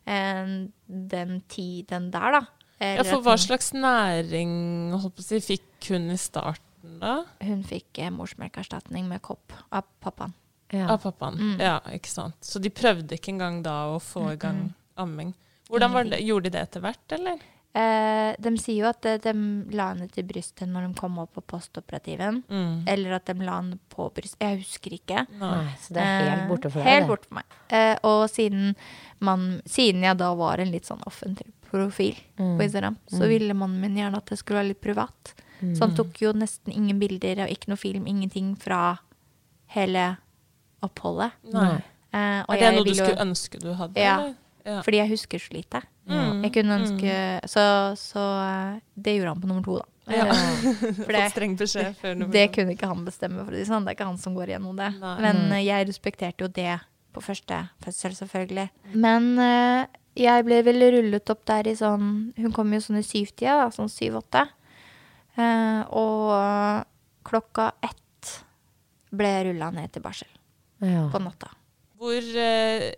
eh, den tiden der, da. ja, for hva slags næring holdt på å si, fikk hun i starten, da? Hun fikk eh, morsmelkerstatning med kopp av pappaen. Ja. Av pappaen? Mm. Ja, ikke sant. Så de prøvde ikke engang da å få i gang amming. Hvordan var det, Gjorde de det etter hvert, eller? Eh, de sier jo at de, de la henne til brystet når de kom opp på postoperativen. Mm. Eller at de la henne på brystet. Jeg husker ikke. Nei. Så det er helt Eh, borte for deg. Helt borte for meg. Eh, og siden, man, siden jeg da var en litt sånn offentlig profil Mm. på Instagram, så ville mannen min gjerne at det skulle være litt privat. Så han tok jo nesten ingen bilder og ikke noe film, ingenting fra hele oppholdet. Nei. Eh, og Er det jeg noe du skulle jo- ønske du hadde? Ja. ja. Fordi jeg husker så lite. Mm. Jeg kunne ønske Så, så eh, det gjorde han på nummer to, da. Ja. For det, Fått streng beskjed før nummer det to. kunne ikke han bestemme, for det sånn. Det er ikke han som går gjennom det. Nei. Men eh, jeg respekterte jo det på første fødsel, selvfølgelig. Men eh, jeg ble vel rullet opp der i sånn Hun kom jo sånn i syvtida, da, sånn syv-åtte. Eh, og klokka ett ble rulla ned til barsel Ja. på natta. Hvor eh,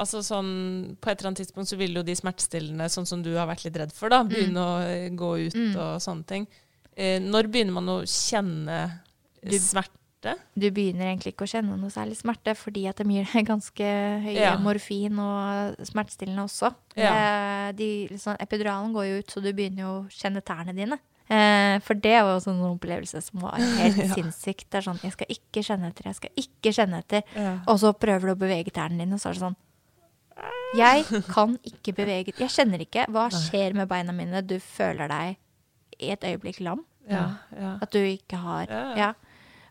Altså sånn På et eller annet tidspunkt så vil jo de smertestillende, sånn som du har vært litt redd for, da, begynne å eh, gå ut Mm. og sånne ting. Eh, når begynner man å kjenne Du- smerte? Du begynner egentlig ikke å kjenne noe særlig smerte, fordi at de gir deg ganske høye Ja. morfin og smertestillende også. Ja. Eh, de, liksom, epiduralen går jo ut, så du begynner jo å kjenne tærne dine. Eh, for det var sånn en opplevelse som var helt Ja. sinnssykt. Det er sånn, jeg skal ikke kjenne etter, jeg skal ikke kjenne etter. Ja. Og så prøver du å bevege tærne dine, og så er det sånn Jeg kan ikke bevege Jeg kjenner ikke. Hva skjer med beina mine? Du føler deg i et øyeblikk lam. Ja, ja. At du ikke har Ja. Ja.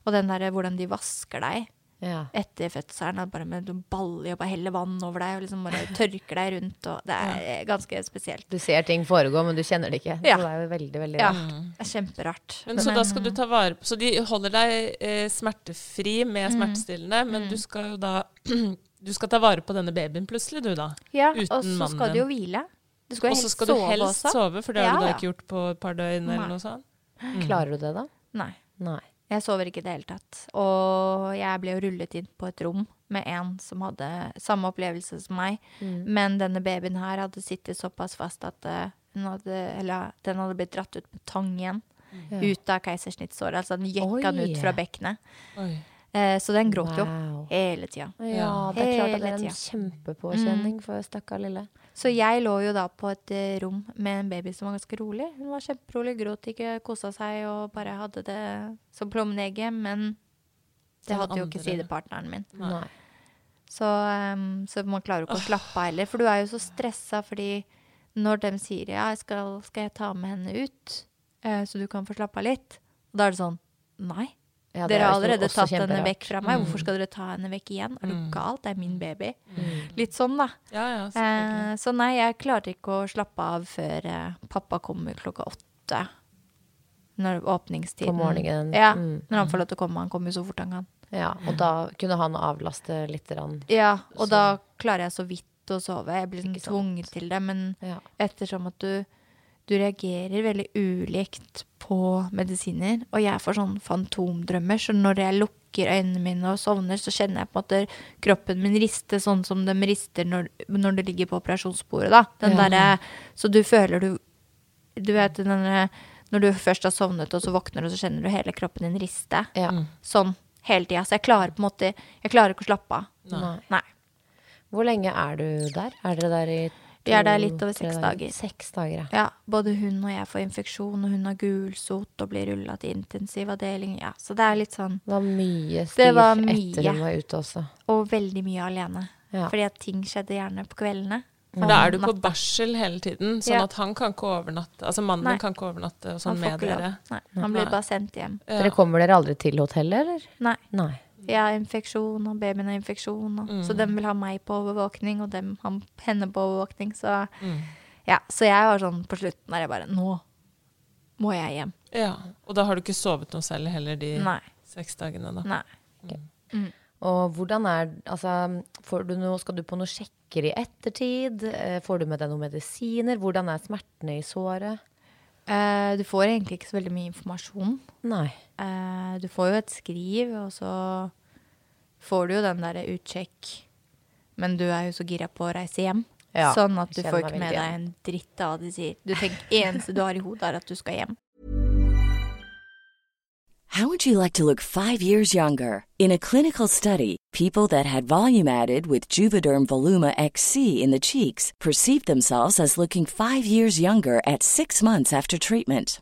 Og den derre hvordan de vasker deg Ja. etter fødselen. Bare med noen baller og bare heller vann over deg og liksom bare tørker deg rundt. Og det er ganske spesielt. Du ser ting foregå, men du kjenner det ikke. Ja. Så det er jo veldig, veldig rart. Ja, det er kjemperart. Men så da skal du ta vare på Så de holder deg eh, smertefri med Mm. smertestillende, men du skal jo da Du skal ta vare på denne babyen plutselig, du da. Ja, uten og så skal du jo hvile. Du skal helst sove også. Og så skal du sove helst også. sove, for det har Ja, du da ja. ikke gjort på et par døgn Nei. eller noe sånt. Klarer du det, da? Nei. Nei. Jeg sover ikke i det hele tatt. Og jeg ble jo rullet inn på et rom med en som hadde samme opplevelse som meg. Men denne babyen her hadde sittet såpass fast at eh, hadde, eller, den hadde blitt dratt ut med tang igjen. Ut av keisersnittsåret. Altså den jekka den ut fra bekkenet. Oi. Eh, så den gråt jo Wow. hele tida. Ja, det er klart at det er en tida. kjempepåkjenning for stakkar lille. Så jeg lå jo da på et eh, rom med en baby som var ganske rolig. Hun var kjemperolig, gråt ikke, kosa seg og bare hadde det som plommenegget. Men det hadde jo ikke sidepartneren min. Nei. Så, ehm, så man klarer jo ikke å slappe av heller. For du er jo så stressa fordi når de sier ja, skal, skal jeg ta med henne ut, eh, så du kan få slappe av litt, da er det sånn nei. Ja, dere har er allerede tatt henne vekk fra meg. Hvorfor skal dere ta henne vekk igjen? Er du gal? Det er min baby. Litt sånn, da. Ja, ja. Eh, så nei, jeg klarer ikke å slappe av før eh, pappa kommer klokka åtte. Når åpningstiden På morgenen. Ja. Mm. Når han får lov til å komme. Han kommer jo så fort han kan. Ja, og da kunne han avlaste litt. Rann. Ja, og da klarer jeg så vidt å sove. Jeg blir sånn tvunget til det. Men ettersom at du, du reagerer veldig ulikt på medisiner, og jeg får sånn fantomdrømmer, så når jeg lukker øynene mine og sovner, så kjenner jeg på en måte kroppen min riste sånn som de rister når, når du ligger på operasjonsbordet, da. Den Ja. der, Så du føler du Du vet den Når du først har sovnet, og så våkner du, så kjenner du hele kroppen din riste. Ja. Sånn hele tida. Så jeg klarer på en måte Jeg klarer ikke å slappe av. Nei. Nei. Hvor lenge er du der? Er dere der i Vi er der litt over seks dager. Seks dager, ja. Ja, både hun og jeg får infeksjon, og hun har gulsot og blir rulla til intensivavdeling. Ja, så det er litt sånn Det var mye styr Det var etter hun var ute også. Og veldig mye alene. Ja. Fordi at ting skjedde gjerne på kveldene. For da er du på barsel hele tiden, sånn Ja. at han kan ikke overnatte Altså mannen Nei. kan ikke overnatte og sånn med dere. Nei, han blir bare sendt hjem. Ja. Dere kommer dere aldri til hotellet, eller? Nei. Nei. Jeg har infeksjon, og babyen har infeksjon. Og, Mm. Så dem vil ha meg på overvåkning, og dem har henne på overvåkning. Så Mm. ja, så jeg var sånn på slutten der jeg bare Nå må jeg hjem. Ja. Og da har du ikke sovet noe selv heller de Nei. seks dagene, da. Nei. Og hvordan er Altså, får du noe, skal du på noen sjekker i ettertid? Eh, Får du med deg noen medisiner? Hvordan er smertene i såret? Uh, du får egentlig ikke så veldig mye informasjon. Nei. Uh, du får jo et skriv, og så får du jo den derre utsjekk. Men du er jo så gira på å reise hjem. Ja, sånn at du får ikke med deg en dritt av hva de sier. Du tenker eneste du har i hodet, er at du skal hjem. How would you like to look five years younger? In a clinical study, people that had volume added with Juvederm Voluma XC in the cheeks perceived themselves as looking five years younger at six months after treatment.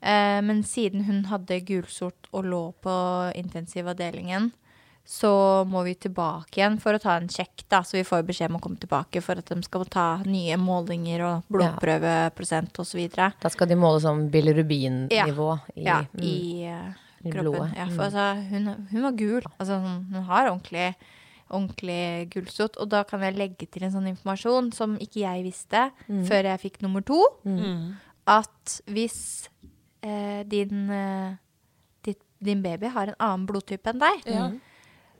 Eh, men siden hun hadde gulsort og lå på intensivavdelingen, så må vi tilbake igjen for å ta en sjekk, da. Så vi får beskjed om å komme tilbake for at de skal ta nye målinger og blodprøveprosent osv. Da skal de måle sånn bilirubin-nivå i, ja, mm, i, i kroppen. blodet. Ja, Mm. for altså, hun, hun var gul. Altså, hun, har ordentlig, ordentlig gulsott. Og da kan jeg legge til en sånn informasjon som ikke jeg visste Mm. før jeg fikk nummer to. Mm. At hvis din, eh, ditt, din baby har en annen blodtype enn deg, Ja.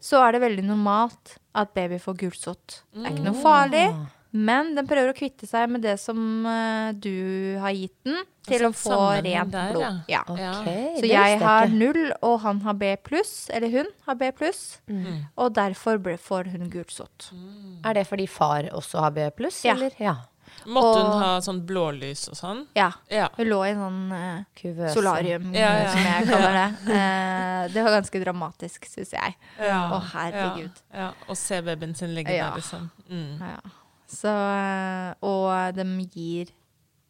så er det veldig normalt at baby får gulsott. Det er ikke noe farlig. Men den prøver å kvitte seg med det som uh, du har gitt den, til Altså, å få rent der, blod. Ja. Ja. Okay, Så jeg har null, og han har B pluss, eller hun har B pluss. Mm. Og derfor ble, får hun gulsott. Mm. Er det fordi far også har B pluss, Ja. eller? Ja. Måtte hun ha sånn blålys og sånn? Ja. Ja. Hun lå i en sånn uh, solarium, Ja, ja. som jeg kaller det. Uh, det var ganske dramatisk, syns jeg. Ja. Å, herregud. Ja. ja. Og se babyen sin ligge Ja. der, liksom. Mm. Ja. Så, eh, og de gir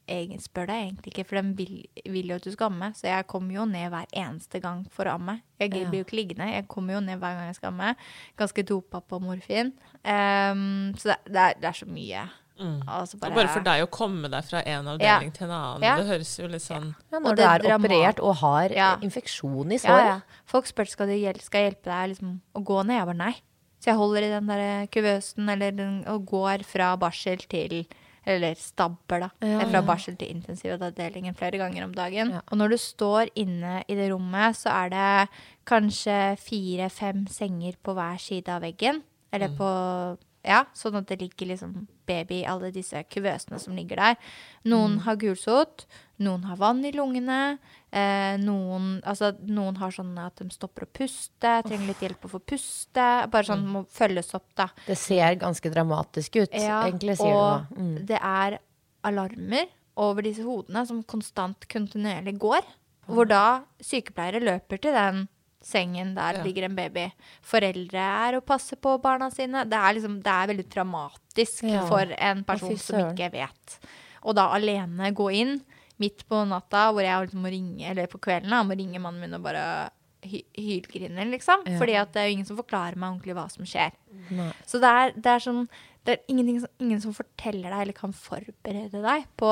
jeg Spør deg egentlig ikke, for de vil, vil jo at du skal amme. Så jeg kommer jo ned hver eneste gang for å amme. Jeg Ja. blir jo ikke liggende. Jeg kommer jo ned hver gang jeg skal amme. Ganske dopa på morfin. Um, så det, det, er, det er så mye. Mm. Altså Og bare for deg å komme deg fra en avdeling Ja. til en annen, Ja. det høres jo litt sånn Ja, Og når du er drama- operert og har Ja. eh, infeksjon i Ja, såret. ja. Folk spør skal du hjel skal hjelpe deg liksom, å gå ned. Jeg bare nei. Så jeg holder i den der kuvøsen eller den, og går fra barsel til Eller stabber, da. Ja, fra ja. barsel til intensivavdelingen flere ganger om dagen. Ja. Og når du står inne i det rommet, så er det kanskje fire-fem senger på hver side av veggen. Eller på Ja, sånn at det ligger liksom baby i alle disse kuvøsene som ligger der. Noen har gulsott, noen har vann i lungene. Eh, noen, altså, noen har sånn at de stopper å puste, trenger litt hjelp å få puste. Bare sånn må følges opp, da. Det ser ganske dramatisk ut, egentlig, sier og du da. Mm. det er alarmer over disse hodene som konstant kontinuerlig går. Hvor da sykepleiere løper til den sengen der Ja. ligger en baby. Foreldre er og passer på barna sine. Det er, liksom, det er veldig dramatisk Ja. for en person som ikke vet. Og da alene gå inn midt på natta, hvor jeg liksom må ringe, eller på kvelden, da, må ringe mannen min og bare hy hylgrine, liksom. Ja. Fordi det er jo ingen som forklarer meg ordentlig hva som skjer. Nei. Så det er, det er sånn Det er ingen som forteller deg eller kan forberede deg på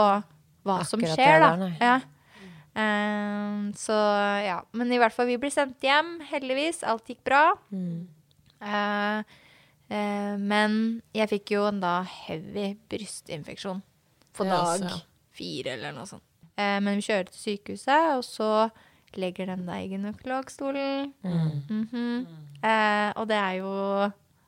hva som skjer, der, da. Ja. Ehm, så ja. Men i hvert fall, vi ble sendt hjem, heldigvis. Alt gikk bra. Mm. Uh, uh, men jeg fikk jo en da heavy brystinfeksjon på Ja, dag så. fire eller noe sånt. Uh, men vi kjører til sykehuset, og så legger den deg i gynekologstolen. Mhm. eh, og det er jo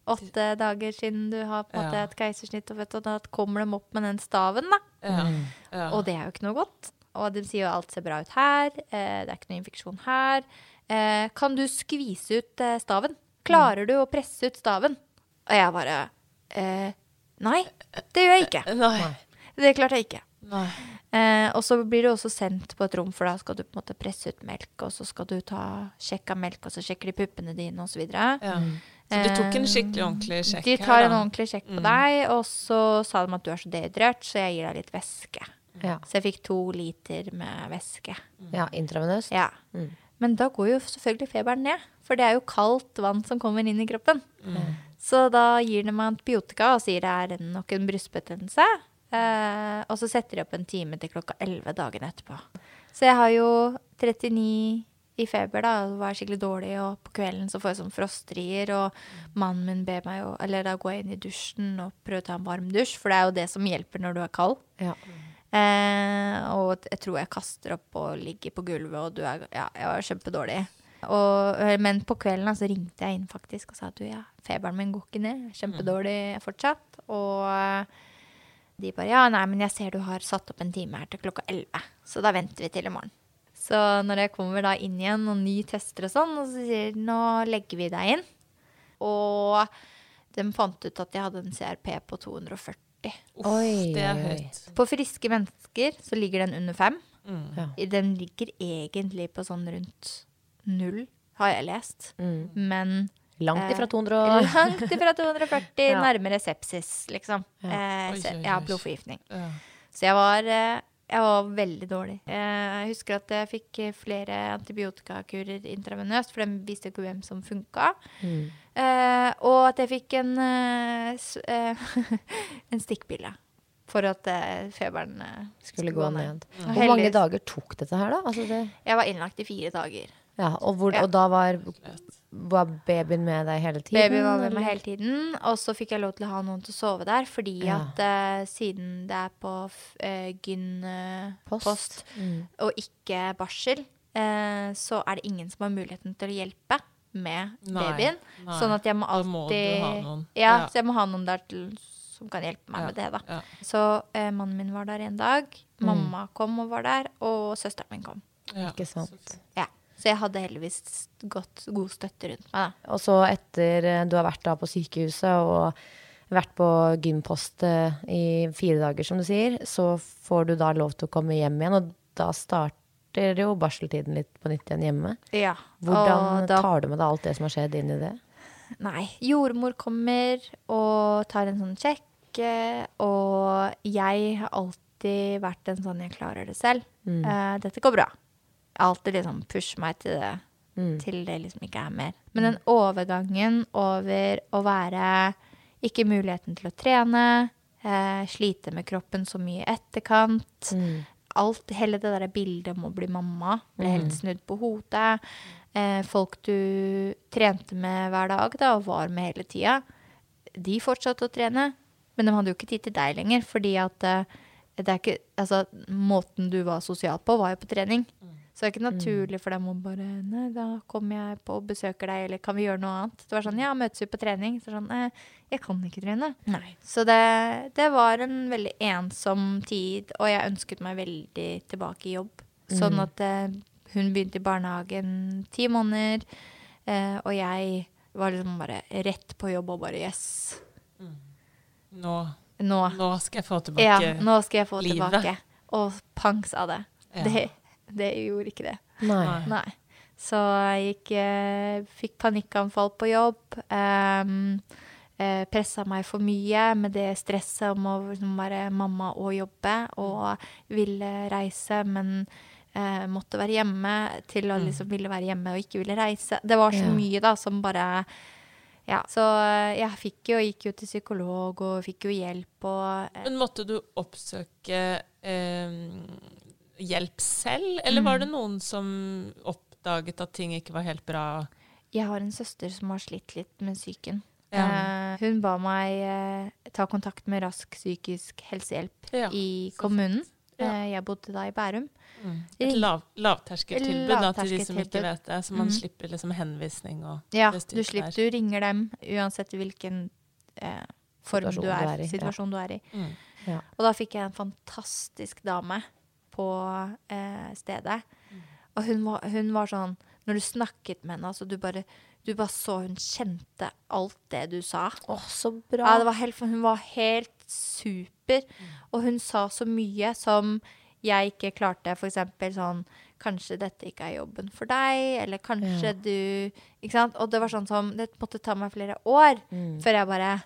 åtte dager siden du har på en måte Ja. et keisersnitt, og vet og da kommer de opp med den staven, da. Ja. ja. Og det er jo ikke noe godt. Og de sier jo alt ser bra ut her, eh, det er ikke noe infeksjon her. Eh, kan du skvise ut eh, staven? Klarer du å presse ut staven? Og jeg bare eh, Nei, det gjør jeg ikke. Nei. Det klarte jeg ikke. Nei. Eh, og så blir du også sendt på et rom, for da skal du på en måte presse ut melk, og så skal du ta sjekk av melk, og så sjekker de puppene dine, osv. Ja. Så de tok en skikkelig ordentlig sjekk De tar en ordentlig sjekk på Mm. deg, og så sa de at du er så dehydrert, så jeg gir deg litt væske. Ja. Så jeg fikk to liter med væske. ja, intravenøst. Ja. Mm. Men da går jo selvfølgelig feberen ned, for det er jo kaldt vann som kommer inn i kroppen. Så da gir de meg antibiotika og sier det er nok en brystbetennelse. Eh, og så setter de opp en time til klokka 11 dagen etterpå. Så jeg har jo 39 i feber, da, og var skikkelig dårlig, og på kvelden så får jeg sånn frostrier, og mannen min ber meg jo Eller da går jeg inn i dusjen og prøver å ta en varm dusj, for det er jo det som hjelper når du er kald. Ja. Eh, og jeg tror jeg kaster opp og ligger på gulvet, og du er Ja, jeg var kjempedårlig. Og, eh, men på kvelden da, så ringte jeg inn faktisk og sa at du, ja, feberen min går ikke ned. Kjempedårlig fortsatt. Og eh, de bare ja, nei, men jeg ser du har satt opp en time her til klokka 11, så da venter vi til i morgen. Så når jeg kommer da inn igjen og ny tester og sånn, og så sier de nå legger vi deg inn. Og de fant ut at jeg hadde en CRP på 240. Uff, Oi, det er høyt. På friske mennesker så ligger den under fem. Mm. Ja. Den ligger egentlig på sånn rundt null, har jeg lest. Mm. Men Langt ifra Eh, 200 og langt ifra 240, Ja. nærmere sepsis, liksom. Ja. Eh, Oi, oi, ja, oi. blodforgiftning. Ja. Så jeg var, eh, jeg var veldig dårlig. Eh, Jeg husker at jeg fikk eh, flere antibiotikakurer intravenøst, for de visste jo ikke hvem som funka. Mm. Eh, og at jeg fikk en, eh, eh, en stikkpille for at feberen skulle gå ned. Ja. Hvor mange dager tok dette her, da? Altså det, Jeg var innlagt i fire dager. ja, og, hvor, Ja. og da var, var babyen med deg hele tiden? Babyen var med meg hele tiden, og så fikk jeg lov til å ha noen til å sove der, fordi Ja. at eh, siden det er på f- eh, gyn eh, Post. post Mm. og ikke barsel, eh, så er det ingen som har muligheten til å hjelpe med Nei, babyen. nei. Sånn at jeg må alltid må alltid ha noen. Ja, Ja. så jeg må ha noen der til som kan hjelpe meg Ja, med det, da. ja. Så eh, mannen min var der en dag. Mamma kom og var der, og søsteren min kom. Ja. Ikke sant. Ja. Så jeg hadde heldigvis godt, god støtte rundt meg, da. Og så etter eh, du har vært da på sykehuset og vært på gympost eh, i fire dager, som du sier, så får du da lov til å komme hjem igjen, og da starter jo barseltiden litt på nytt igjen hjemme. Ja. Hvordan da, tar du med deg alt det som har skjedd inn i det? Nei. Jordmor kommer og tar en sånn sjekk, og jeg har alltid vært en sånn jeg klarer det selv. Eh, dette går bra. Jeg alltid liksom pusher meg til det, til det liksom ikke er mer. Men den overgangen over å være ikke muligheten til å trene, eh, slite med kroppen så mye i etterkant, alt, hele det der bildet om å bli mamma ble helt snudd på hodet. Eh, folk du trente med hver dag da, og var med hele tida, de fortsatte å trene, men de hadde jo ikke tid til deg lenger, fordi at eh, det er ikke, altså, måten du var sosial på, var jo på trening. Så det er ikke naturlig for dem å bare Nei, da kommer jeg på og besøker deg, eller kan vi gjøre noe annet? Det var sånn Ja, møtes vi på trening? Så sånn eh, Jeg kan ikke trene. Nei. Så det, det var en veldig ensom tid, og jeg ønsket meg veldig tilbake i jobb. Sånn at eh, hun begynte i barnehagen ti måneder, eh, og jeg var liksom bare rett på jobb og bare Yes. Nå, Nå. nå skal jeg få tilbake livet. Ja, nå skal jeg få livet. tilbake. Og pang, sa det. Ja. det. Det gjorde ikke det. Nei. Nei. Så jeg gikk, eh, fikk panikkanfall på jobb. Um, eh, Pressa meg for mye med det stresset om å liksom, være mamma og jobbe. Og ville reise, men eh, måtte være hjemme til å liksom ville være hjemme og ikke ville reise. Det var så Ja. mye da som bare Ja. Så eh, jeg fikk jo, gikk jo til psykolog og fikk jo hjelp og eh, Men måtte du oppsøke eh, hjelp selv, eller var det noen som oppdaget at ting ikke var helt bra? Jeg har en søster som har slitt litt med psyken. Ja. Eh, hun ba meg eh, ta kontakt med Rask psykisk helsehjelp Ja, i kommunen. Ja. Eh, jeg bodde da i Bærum. Et lav, lavterskeltilbud da, til de som ikke vet det, så man mm. slipper liksom henvisning og Ja, du slipper, du ringer dem uansett hvilken eh, form Situasjon du er, du er i, ja. situasjon du er i. Mm. Ja. Og da fikk jeg en fantastisk dame på eh, stedet. Mm. Og hun var, hun var sånn Når du snakket med henne, altså du bare, du bare så hun kjente alt det du sa. Å, så bra. Ja, det var helt, hun var helt super. Og hun sa så mye som jeg ikke klarte. For eksempel sånn Kanskje dette ikke er jobben for deg, eller kanskje Ja. du Ikke sant? Og det var sånn som Det måtte ta meg flere år Mm. før jeg bare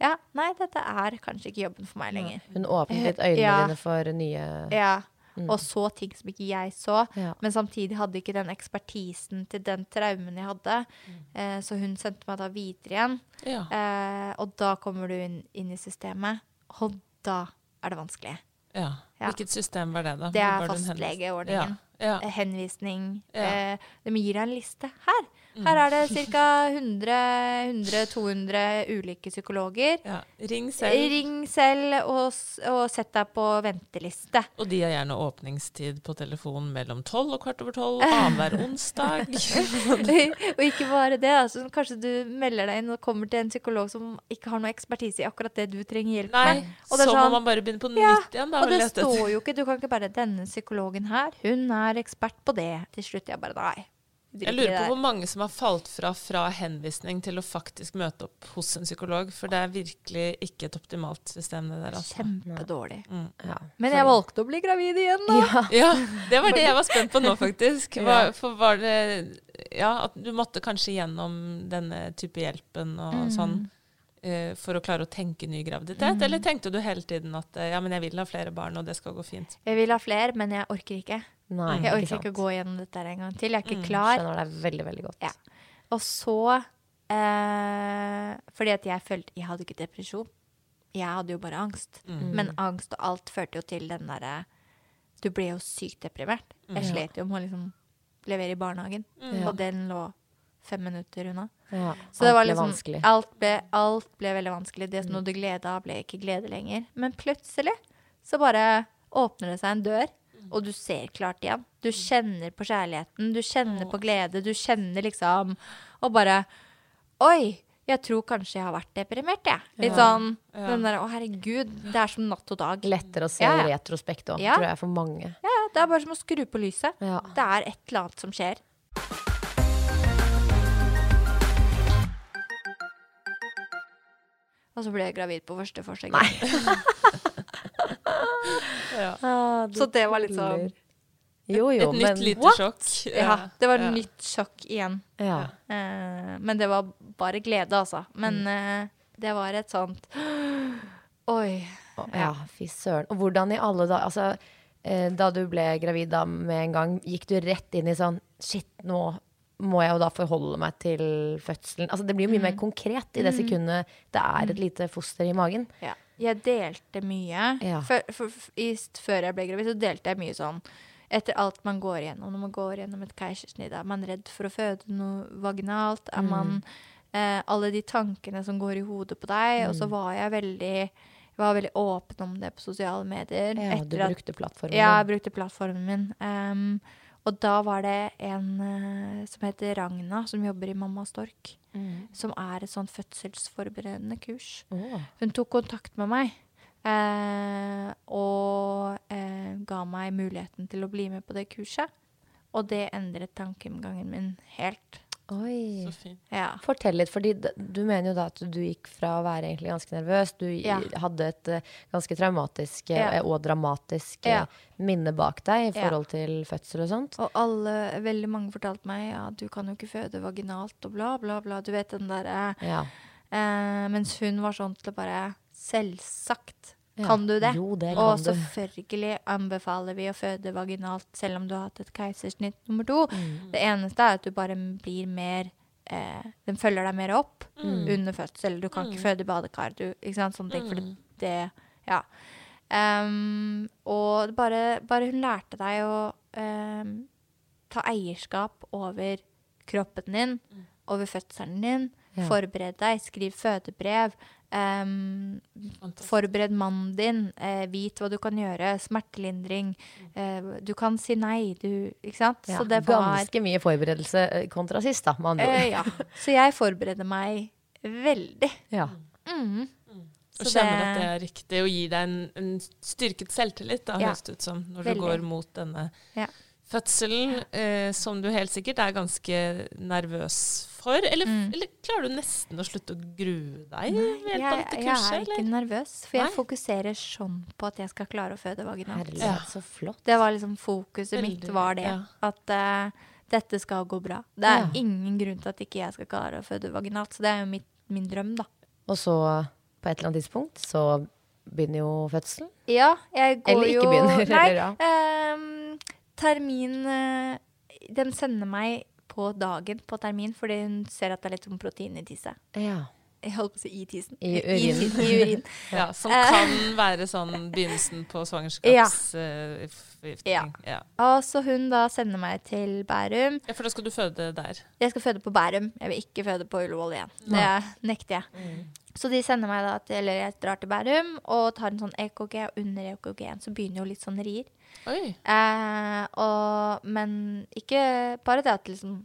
Ja, nei, dette er kanskje ikke jobben for meg lenger. Hun åpnet litt øynene Ja. dine for nye Ja. Mm. Og så ting som ikke jeg så. Ja. Men samtidig hadde ikke den ekspertisen til den traumen jeg hadde. Mm. Eh, så hun sendte meg da videre igjen. Ja. Eh, og da kommer du inn, inn i systemet, og da er det vanskelig. ja. Hvilket system var det, da? Det er fastlegeordningen. Ja. Henvisning. Eh, de gir deg en liste. Her Her er det ca. 100-200 ulike psykologer. ja. Ring selv. Ring selv og, og sett deg på venteliste. Og de har gjerne åpningstid på telefonen mellom tolv og kvart over tolv annenhver onsdag. og ikke bare det. Altså, kanskje du melder deg inn og kommer til en psykolog som ikke har noe ekspertise i akkurat det du trenger hjelp Nei, med. Det så er må sånn- man bare begynne på Ja, nytt igjen. Da, Og det står jo ikke Du kan ikke bare 'Denne psykologen her, hun er ekspert på det'. Til slutt jeg bare Nei. Jeg lurer på hvor mange som har falt fra fra henvisning til å faktisk møte opp hos en psykolog, for det er virkelig ikke et optimalt system, det der. Altså. Kjempedårlig. Mm. ja. Men jeg valgte å bli gravid igjen, da. Ja, det var det jeg var spent på nå, faktisk. Var, for var det Ja, at du måtte kanskje gjennom denne type hjelpen og Mm. sånn eh, for å klare å tenke ny graviditet? Eller tenkte du hele tiden at eh, ja, men jeg vil ha flere barn, og det skal gå fint? Jeg vil ha flere, men jeg orker ikke. Nei, Jeg orker ikke, ikke å gå gjennom dette en gang til. Jeg er ikke Mm, klar. Skjønner deg veldig, veldig godt. Ja. Og så eh, Fordi at jeg følte Jeg hadde ikke depresjon. Jeg hadde jo bare angst. Mm. Men angst og alt førte jo til den derre Du ble jo sykt deprimert. Jeg Mm. slet jo med å liksom levere i barnehagen, Mm. og den lå fem minutter unna. Ja, Så det var ble liksom vanskelig. Alt ble, alt ble veldig vanskelig. Det som du gleda av, ble ikke glede lenger. Men plutselig så bare åpner det seg en dør, og du ser klart igjen. Du kjenner på kjærligheten, du kjenner på glede, du kjenner liksom Og bare Oi! Jeg tror kanskje jeg har vært deprimert, jeg. Litt sånn Ja. den der, Å, herregud, det er som natt og dag. Lettere å se Ja, i retrospekt òg, Ja. tror jeg, for mange. Ja, det er bare som å skru på lyset. Ja. Det er et eller annet som skjer. Og så ble jeg gravid på første forsøk. Ja. Så det var litt sånn Jo, jo, Et nytt lite What? sjokk. Ja, det var Ja. nytt sjokk igjen. ja. Uh, men det var bare glede, altså. Men uh, det var et sånt Oi. Ja, fy søren. Og hvordan i alle dager Altså, eh, da du ble gravid da med en gang, gikk du rett inn i sånn Shit, nå må jeg jo da forholde meg til fødselen. Altså, det blir jo mye mer konkret i det sekundet det er et lite foster i magen. Ja. Jeg delte mye. Ja. Før, for, for, i, før jeg ble gravid, så delte jeg mye sånn etter alt man går igjennom når man går gjennom et keisersnitt. Er man redd for å føde noe vaginalt? Er man eh, Alle de tankene som går i hodet på deg. Og så var jeg veldig var veldig åpen om det på sosiale medier. Ja, du at- brukte plattformen. Ja, jeg brukte plattformen min. Ehm, og da var det en eh, som heter Ragna, som jobber i Mamma Stork. Som er et sånn fødselsforberedende kurs. Oh. Hun tok kontakt med meg. eh, og eh, ga meg muligheten til å bli med på det kurset. Og det endret tankegangen min helt. Oi. Så fint. Ja. Fortell litt, fordi du mener jo da at du gikk fra å være egentlig ganske nervøs, du Ja. hadde et eh, ganske traumatisk eh, Ja. og dramatisk eh, Ja. minne bak deg i Ja. forhold til fødsel og sånt. Og alle, veldig mange fortalte meg ja, du kan jo ikke føde vaginalt og bla, bla, bla. Du vet den derre Ja. Eh, mens hun var sånn til å bare Selvsagt. Kan du det. Jo, det og selvfølgelig anbefaler vi å føde vaginalt selv om du har hatt et keisersnitt nummer to. Mm. Det eneste er at du bare blir mer eh, Den følger deg mer opp Mm. under fødsel. Du kan ikke føde i badekar. Du, ikke sant? Sånne ting. For det, det Ja. Um, og bare, bare hun lærte deg å um, ta eierskap over kroppen din, over fødselen din. Ja. Forbered deg, skriv fødebrev. Fantastisk. forbered mannen din. Uh, vit hva du kan gjøre. Smertelindring. Uh, du kan si nei. Du, ikke sant? Ja, Så det var Ganske mye forberedelse eh, kontra sist, da, med andre ord. Ja. Så jeg forbereder meg veldig. Ja. Mm. Og Så kjenner at det er riktig, og gir deg en, en styrket selvtillit, da, Ja. høres det ut som, når Veldig. du går mot denne Ja. fødselen, eh, som du helt sikkert er ganske nervøs for. Eller, Mm. eller klarer du nesten å slutte å grue deg Nei, Jeg, kurset, jeg er ikke eller? nervøs, for jeg fokuserer sånn på at jeg skal klare å føde vaginalt. Ja. så flott. Det var liksom fokuset mitt, var det. ja. At uh, dette skal gå bra. Det er Ja. ingen grunn til at ikke jeg skal klare å føde vaginalt. Så det er jo mitt, min drøm, da. Og så, på et eller annet tidspunkt, så begynner jo fødselen. Ja, jeg går Eller ikke jo begynner, Nei, eller ja. um, termin uh, Den sender meg på dagen på termin fordi hun ser at det er litt sånn protein i tisset. Ja. Jeg holdt på å si i tissen. I urin. I, i urin. Ja, som Eh. kan være sånn begynnelsen på Ja. svangerskapsforgiftning. Ja. Og så hun da sender meg til Bærum. ja, for da skal du føde der. Jeg skal føde på Bærum. Jeg vil ikke føde på Ullevål igjen. Det nekter jeg. Så de sender meg da til Eller jeg drar til Bærum og tar en sånn EKG, og under EKG-en så begynner jo litt sånn rier. Eh, og, men ikke bare det at liksom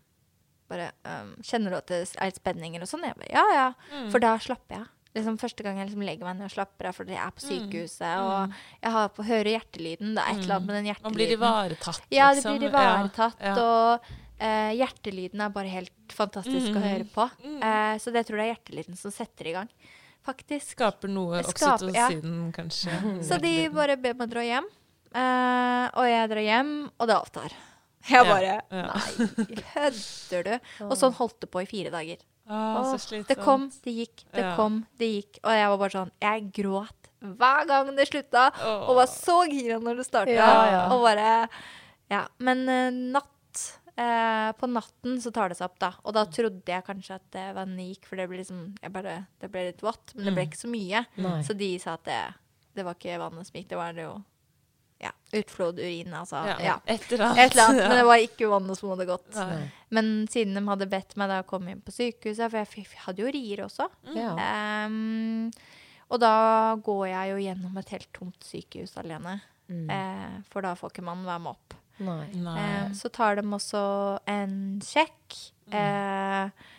bare um, Kjenner du at det er spenninger og sånn? Jeg bare, ja, ja. Mm. For da slapper jeg. Liksom Første gang jeg liksom legger meg ned og slapper av fordi jeg er på sykehuset og jeg har på hører hjertelyden. Det er et eller annet med den hjertelyden. Mm. Man blir ivaretatt, Ja, det liksom. blir ivaretatt. Ja, ja. Og eh, hjertelyden er bare helt fantastisk å Mhm. høre på. Mm. Eh, så det tror jeg er hjertelyden som setter i gang. Faktisk. Skaper noe oksytocin, ja. kanskje. Så de bare ber meg dra hjem. Eh, og jeg drar hjem, og det avtar. Jeg bare ja. Nei, kødder du? Og sånn holdt det på i fire dager. Ah, det kom, det gikk, det Ja. kom, det gikk. Og jeg var bare sånn Jeg gråt hver gang det slutta, oh. og var så gira når det starta. Ja, ja. Og bare Ja. Men eh, natt eh, På natten så tar det seg opp, da. Og da trodde jeg kanskje at det var nik, for det ble liksom jeg bare, Det ble litt vått, men det ble ikke så mye. Nei. Så de sa at det, det var ikke vannet som gikk, det var det jo ja, utflod, urin, altså. Ja, Ja. Et eller annet. Et eller annet, men det var ikke vannet som hadde gått. Nei. Men siden de hadde bedt meg da å komme inn på sykehuset, for jeg hadde jo rier også mm. um, Og da går jeg jo gjennom et helt tomt sykehus alene. Mm. Uh, for da får ikke man være med opp. Nei. Nei. Uh, så tar de også en sjekk. Mm. Uh,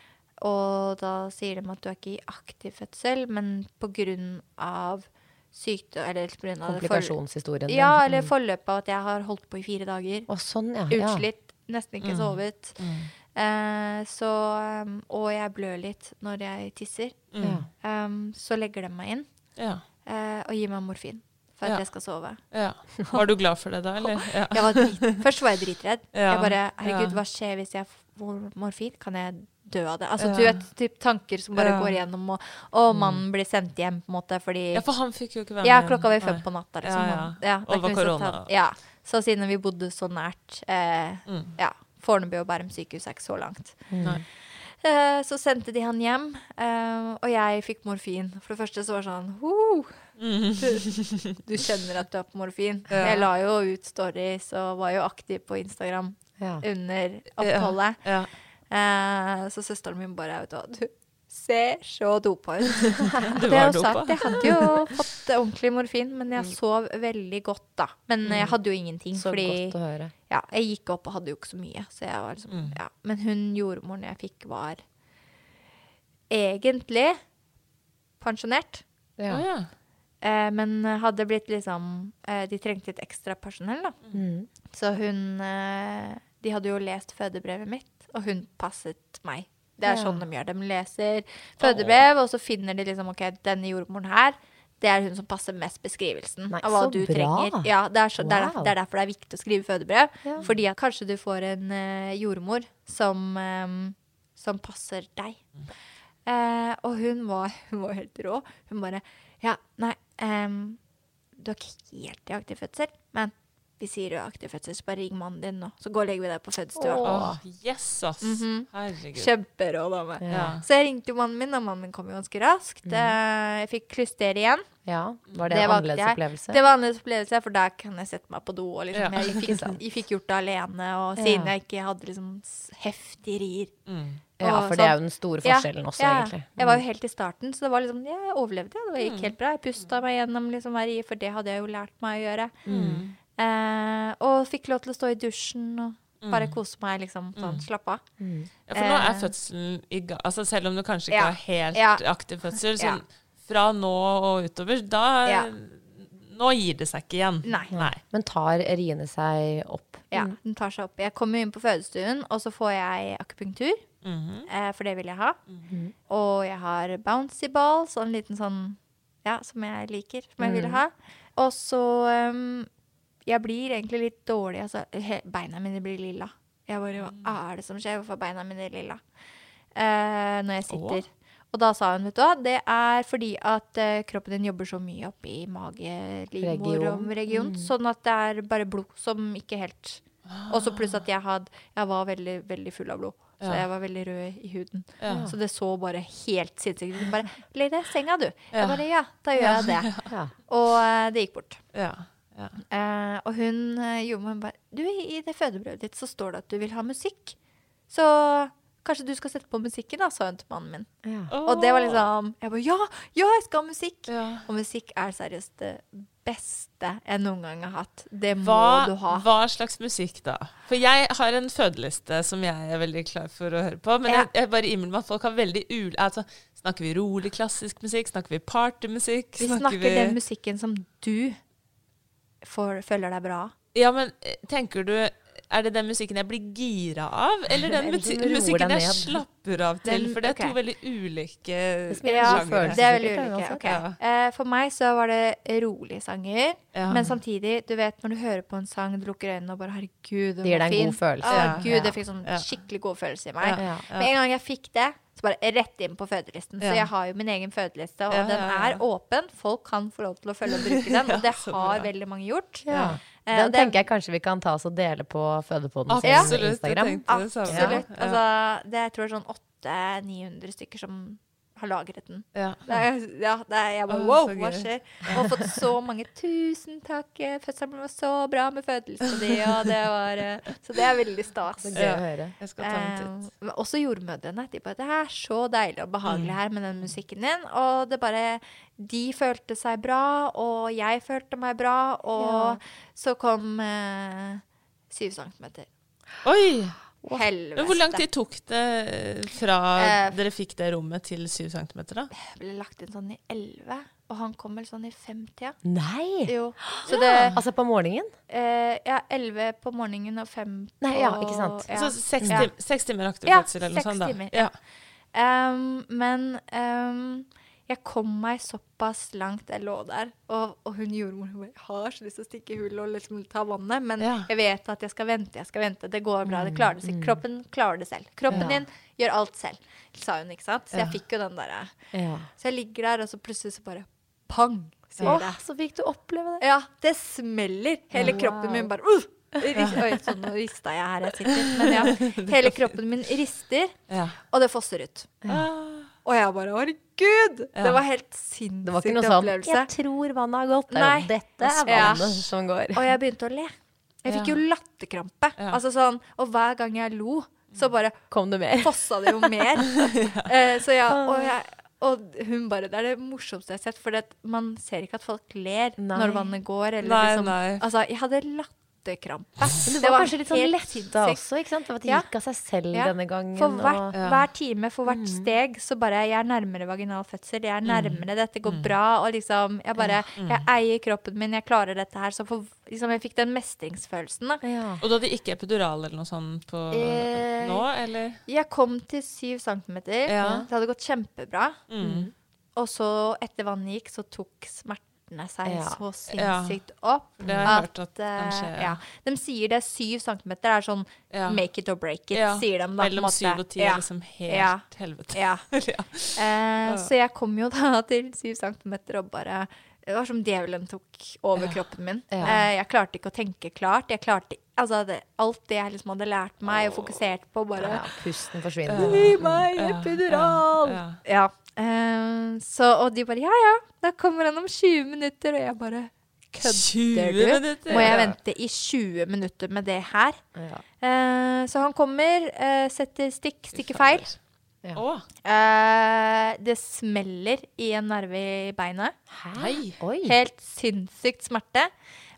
Og da sier de at du er ikke i aktiv fødsel, men på grunn av sykdom Eller forl- Komplikasjonshistorien din. Ja, eller Mm. forløpet av at jeg har holdt på i fire dager. Å, sånn, ja. Utslitt, nesten ikke sovet. Eh, så um, Og jeg blør litt når jeg tisser. Mm. Um, så legger de meg inn Ja. eh, og gir meg morfin for at Ja. jeg skal sove. ja. Var du glad for det da, eller? Ja. Jeg var drit, først var jeg dritredd. Ja, Jeg bare Herregud, hva skjer hvis jeg morfin? Kan jeg dø av det? Altså, Ja. du vet, typ tanker som bare Ja. går gjennom, og, og mannen blir sendt hjem, på en måte, fordi ja, for han fikk jo ikke være Ja, med. klokka var fem Nei. på natta, liksom. ja. Ja, så korona. ta- Ja. Så siden vi bodde så nært eh, Mm. Ja. Fornebu og Bærum sykehus er ikke så langt. Mm. Eh, så sendte de han hjem, eh, og jeg fikk morfin. For det første så var det sånn «Woo, du, du kjenner at du er på morfin. Ja. Jeg la jo ut stories og var jo aktiv på Instagram Ja. under oppholdet. Ja. Eh, så søsteren min bare vet du, hva, du ser så dopa ut. Det var er jo dopa. Jeg hadde jo fått ordentlig morfin, men jeg sov veldig godt da. Men jeg hadde jo ingenting, Så fordi godt å høre. ja, jeg gikk opp og hadde jo ikke så mye. Så jeg var liksom, Mm. ja. Men hun jordmoren jeg fikk, var egentlig pensjonert. Ja. Å, ja. Eh, men hadde blitt liksom eh, De trengte litt ekstra personell, da. Mm. Så hun eh, De hadde jo lest fødebrevet mitt, og hun passet meg. Det er Ja. sånn de gjør. De leser fødebrev, og så finner de liksom OK, denne jordmoren her, det er hun som passer mest beskrivelsen Nei, av hva du bra. trenger. Ja, det er, så, det, er, derfor, det er derfor det er viktig å skrive fødebrev. Ja. Fordi at kanskje du får en eh, jordmor som, eh, som passer deg. Eh, og hun var, hun var helt rå. Hun bare Ja, nei, em, du er ikke helt i aktiv fødsel, men vi sier du er aktiv fødsel, så bare ring mannen din nå. Så går og legger vi deg på fødestua. Oh, yes, ass. Mhm. Herregud. Kjemperå dame. Ja. Så jeg ringte jo mannen min, og mannen min kom jo ganske raskt. Mm. Jeg fikk klyster igjen. ja. Var det, Det en annerledes jeg. opplevelse? Det var en annerledes opplevelse, for der kan jeg sette meg på do. Og liksom, Ja, jeg, fikk, jeg fikk gjort det alene, og siden Ja. jeg ikke hadde liksom heftig rier. Mm. ja, for det er sånn. jo den store Ja, forskjellen også, ja. egentlig. Jeg var jo helt i starten, så det var liksom, jeg overlevde. Det Mm. gikk helt bra. Jeg pusta meg gjennom liksom hver rie, for det hadde jeg jo lært meg å gjøre. Mm. Eh, og fikk lov til å stå i dusjen og bare Mm. kose meg, liksom. Sånn, slappe av. Mm. Ja, for nå er Eh. fødselen i gang. Altså, selv om du kanskje ikke Ja. har helt Ja. aktiv fødsel, så Ja. fra nå og utover, da Ja. Nå gir det seg ikke igjen. Nei. Nei. Men tar riene seg opp? Ja, Mm. den tar seg opp. Jeg kommer inn på fødestuen, og så får jeg akupunktur. Mhm. Eh, for det vil jeg ha. Mhm. Og jeg har bouncy ball, sånn en liten sånn Ja, som jeg liker. Som jeg Mm. vil ha. Og så um, Jeg blir egentlig litt dårlig. Altså, beina mine blir lilla. Jeg bare Hva er det som skjer? Hvorfor er beina mine lilla? Uh, når jeg sitter. Og da sa hun, vet du hva, det er fordi at uh, kroppen din jobber så mye oppi mage-livmorregionen. Region. Mm. Sånn at det er bare blod som ikke helt Og så pluss at jeg, had, jeg var veldig, veldig full av blod. Så Ja. jeg var veldig rød i huden. Ja. Så det så bare helt sinnssykt ut. Bare 'Legg deg i senga, du'. Jeg bare 'ja, da gjør jeg det'. Ja. Og uh, det gikk bort. Ja. Ja. Eh, og hun uh, jordmoren bare 'Du, i det fødebrevet ditt så står det at du vil ha musikk'. Så kanskje du skal sette på musikken, da', sa hun til mannen min. Ja. Og det var liksom Jeg bare 'Ja, ja, jeg skal ha musikk'. Ja. Og musikk er seriøst det beste jeg noen gang har hatt. Det må Hva, du ha. hva slags musikk da? For jeg har en fødeliste som jeg er veldig klar for å høre på. Men Ja. jeg, jeg bare innbiller meg at folk har veldig ul... Altså, snakker vi rolig klassisk musikk? Snakker vi partymusikk? Vi snakker den musikken som du får, føler deg bra. Ja, men eh, tenker du Er det den musikken jeg blir gira av, eller den musikken jeg slapper av til? Den- For det er to veldig ulike Ja, sjangere. det er veldig ulike. Okay. Ja. Uh, for meg så var det rolige sanger. Ja. Men samtidig, du vet når du hører på en sang, du lukker øynene og bare 'herregud, den Det gir deg en fin'. god følelse. Å, Ja. Gud, det fikk sånn Ja. skikkelig god følelse i meg. Ja. Ja. Med en gang jeg fikk det, så bare rett inn på fødelisten. Ja. Så jeg har jo min egen fødeliste, og Ja, den er åpen. Folk kan få lov til å følge og bruke den, og det har bra. veldig mange gjort. Ja. Eh, Den det- tenker jeg kanskje vi kan ta oss og dele på Fødepoden sin Absolutt. Instagram. Absolutt. Ja. Altså, det er, jeg tror sånn 800-900 stykker som har lagret den. Ja. Det er, ja, det er, jeg bare wow, hva skjer? Og har fått så mange tusen takk. eh, Fødselen var så bra med fødelsen din, og det var eh, Så det er veldig stas. Det er gøy å høre. Jeg skal ta en titt. Eh, også jordmødrene. De bare, det er så deilig og behagelig Mm. her med den musikken din. Og det bare De følte seg bra, og jeg følte meg bra, og så kom eh, syv centimeter. Oi! Helvete. Men hvor lang tid tok det fra Eh, dere fikk det rommet til syv centimeter, da? Jeg ble lagt inn sånn i elleve, og han kom vel sånn i femtida. Nei! Jo. Så det Altså på morgenen? eh, Ja, elleve på morgenen og fem på Nei, ja, ikke sant. Ja. Så seks, Ja. seks timer aktiv Ja, fødsel eller noe seks sånt, da? timer, Ja. Um, men ehm, jeg kom meg såpass langt jeg lå der, og, og hun jordmor hun har så lyst til å stikke i hullet og liksom ta vannet, men Ja. jeg vet at jeg skal vente, jeg skal vente. Det går bra, det klarer det seg. Kroppen klarer det selv. Kroppen Mm, Ja. din gjør alt selv, sa hun, ikke sant. Så jeg fikk jo den derre Ja. Så jeg ligger der, og så plutselig så bare pang, sier det. så fikk du oppleve det. Ja, det smeller. Hele Wow. kroppen min bare uh! ja. Oi, sånn nå rista jeg her jeg sitter. Men ja, hele kroppen min rister, Ja. og det fosser ut. Ja. Og jeg bare herregud! Ja. Det var helt sinnssykt Det var ikke noe sånn opplevelse. 'Jeg tror vannet har gått'. Nei. dette er Ja. vannet som går. Og jeg begynte å le. Jeg fikk Ja. jo latterkrampe. Ja. Altså sånn, og hver gang jeg lo, så bare Kom det mer? fossa det jo mer. Eh, så ja, og, jeg, og hun bare Det er det morsomste jeg har sett, for man ser ikke at folk ler Nei. når vannet går. Eller Nei, liksom, nei. Altså, jeg hadde latterkrampe. Men det var, kanskje litt sånn lett letta også, ikke sant? At det gikk av seg selv Ja. denne gangen. For hvert, og... Ja. hver time, for hvert steg, så bare Jeg er nærmere vaginal fødsel. Jeg er nærmere, dette går bra. Og liksom Jeg bare Jeg eier kroppen min, jeg klarer dette her. Så for, liksom, jeg fikk den mestringsfølelsen, da. ja. Og du hadde ikke epidural eller noe sånt på Eh, nå, eller? Jeg kom til syv centimeter. Ja. Det hadde gått kjempebra. Mm. Og så, etter vannet gikk, så tok smertene seg Ja. så sinnssykt opp. Det har jeg hørt at kan skjer. ja. ja. De sier det er syv centimeter Det er sånn Ja. make it or break it, Ja. sier de da. Mellom syv og ti Ja. er liksom helt Ja. helvete. Ja. ja. Eh, så jeg kom jo da til syv centimeter og bare Det var som djevelen tok over kroppen min. Ja. Eh, jeg klarte ikke å tenke klart. Jeg klarte altså det, Alt det jeg liksom hadde lært meg og fokusert på, bare ja, pusten forsvinner. Gi meg Ja, epidural! ja, Ja. Eh, så, og de bare ja ja, da kommer han om 20 minutter. Og jeg bare Kødder du? minutter? Må jeg vente i 20 minutter med det her? Ja. Eh, så han kommer, eh, setter stikk, stikker feil. Ja. Oh. Eh, det smeller i en nerve i beinet. Helt sinnssykt smerte.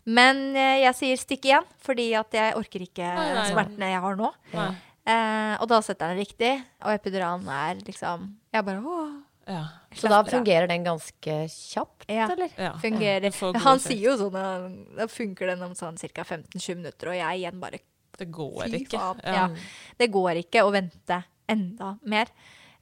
Men eh, jeg sier stikk igjen, fordi at jeg orker ikke Nei, nei. smertene jeg har nå. Eh, og da setter han riktig, og epiduralen er liksom Jeg bare åh. Ja. Så da fungerer den ganske kjapt, Ja. eller? ja. Fungerer. Han sier jo sånn at Da funker den om sånn ca. 15-20 minutter, og jeg igjen bare Det går Fy ikke. faen. Ja. Ja. Det går ikke å vente enda mer.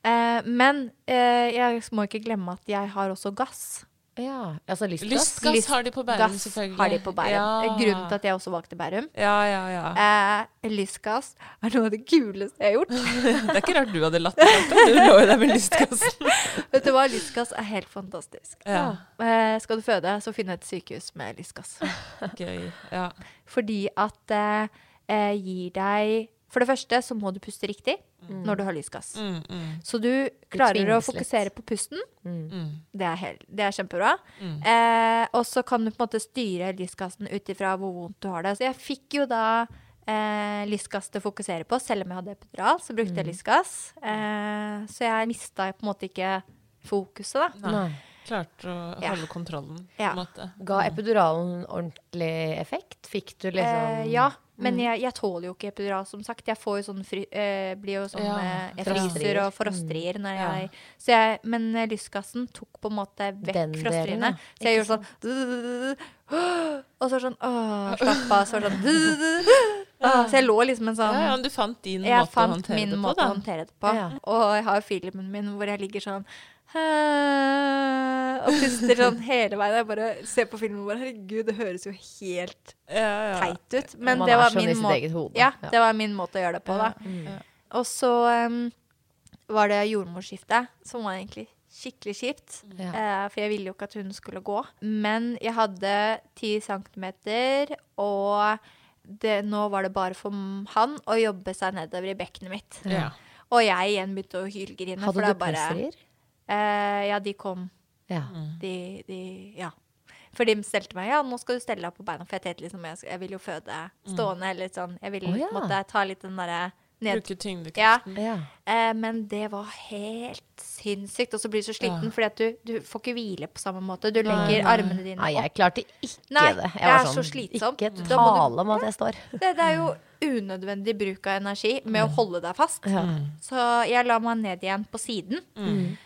Eh, men eh, jeg må ikke glemme at jeg har også gass. Ja. Altså lystgass? Lystgass Lyst- har de på Bærum, Gass selvfølgelig. har de på Bærum. Ja. Grunnen til at jeg også valgte Bærum. Ja, ja, ja. Eh, lystgass er noe av det kuleste jeg har gjort. Det er ikke rart du hadde latt latterkrampe. Du lå jo der med lystgassen. Vet du hva, lystgass er helt fantastisk. Ja, Eh, skal du føde, så finn et sykehus med lystgass. gøy. Ja. Fordi at det eh, gir deg For det første så må du puste riktig når du har lysgass. Mm, mm, Så du klarer å fokusere litt. på pusten. mm. Det er, helt, det er kjempebra. Mm. Eh, og så kan du på en måte styre lysgassen ut ifra hvor vondt du har det. Så jeg fikk jo da eh, lystgass til å fokusere på, selv om jeg hadde epidural. Så brukte Mm. jeg lystgass. Eh, så jeg mista på en måte ikke fokuset, da. Nei. Nei. Klarte å Ja. holde kontrollen, på Ja. måte. Ga epiduralen ordentlig effekt? Fikk du liksom Eh, ja, men jeg, jeg tåler jo ikke epidural, som sagt. Jeg får jo sånn fri, øh, blir jo sånn Ja, øh, Jeg fryser og frosterier når Ja. jeg Så jeg Men eh, lystgassen tok på en måte vekk Den delen, frosteriene. ja. Så jeg gjorde sånn Og så sånn Åh, slapp av. Så sånn Så jeg lå liksom en sånn Ja, du fant din jeg måte å fant håndtere min det på, måte da. å håndtere det på. Og jeg har filmen min hvor jeg ligger sånn og puster sånn hele veien. Jeg bare ser på filmen og bare Herregud, det høres jo helt Ja, ja. teit ut. Men det var sånn hode. Ja, Ja. det var min måte å gjøre det på, da. Ja. Og så um, var det jordmorskiftet, som var egentlig skikkelig kjipt. Ja. Uh, for jeg ville jo ikke at hun skulle gå. Men jeg hadde ti centimeter, og det, nå var det bare for han å jobbe seg nedover i bekkenet mitt. Ja. Og jeg igjen begynte å hylgrine. Hadde det du bare? Eh, ja, de kom. Ja. De, de Ja. For de stelte meg ja, nå skal du stelle deg på beina. For jeg tenkte liksom, jeg, jeg vil jo føde stående. Eller sånn. Jeg vil oh, ja. måtte ta litt den derre ned... Bruke tyngdekraften. ja. Eh, men det var helt sinnssykt. Og så blir du så sliten Ja. fordi at du, du får ikke hvile på samme måte. Du legger nei. armene dine opp. Nei, jeg klarte ikke Nei, det. Jeg var er så slitsom. Ikke tale om at jeg står. Det, det er jo unødvendig bruk av energi med å holde deg fast. Ja. Så jeg la meg ned igjen på siden.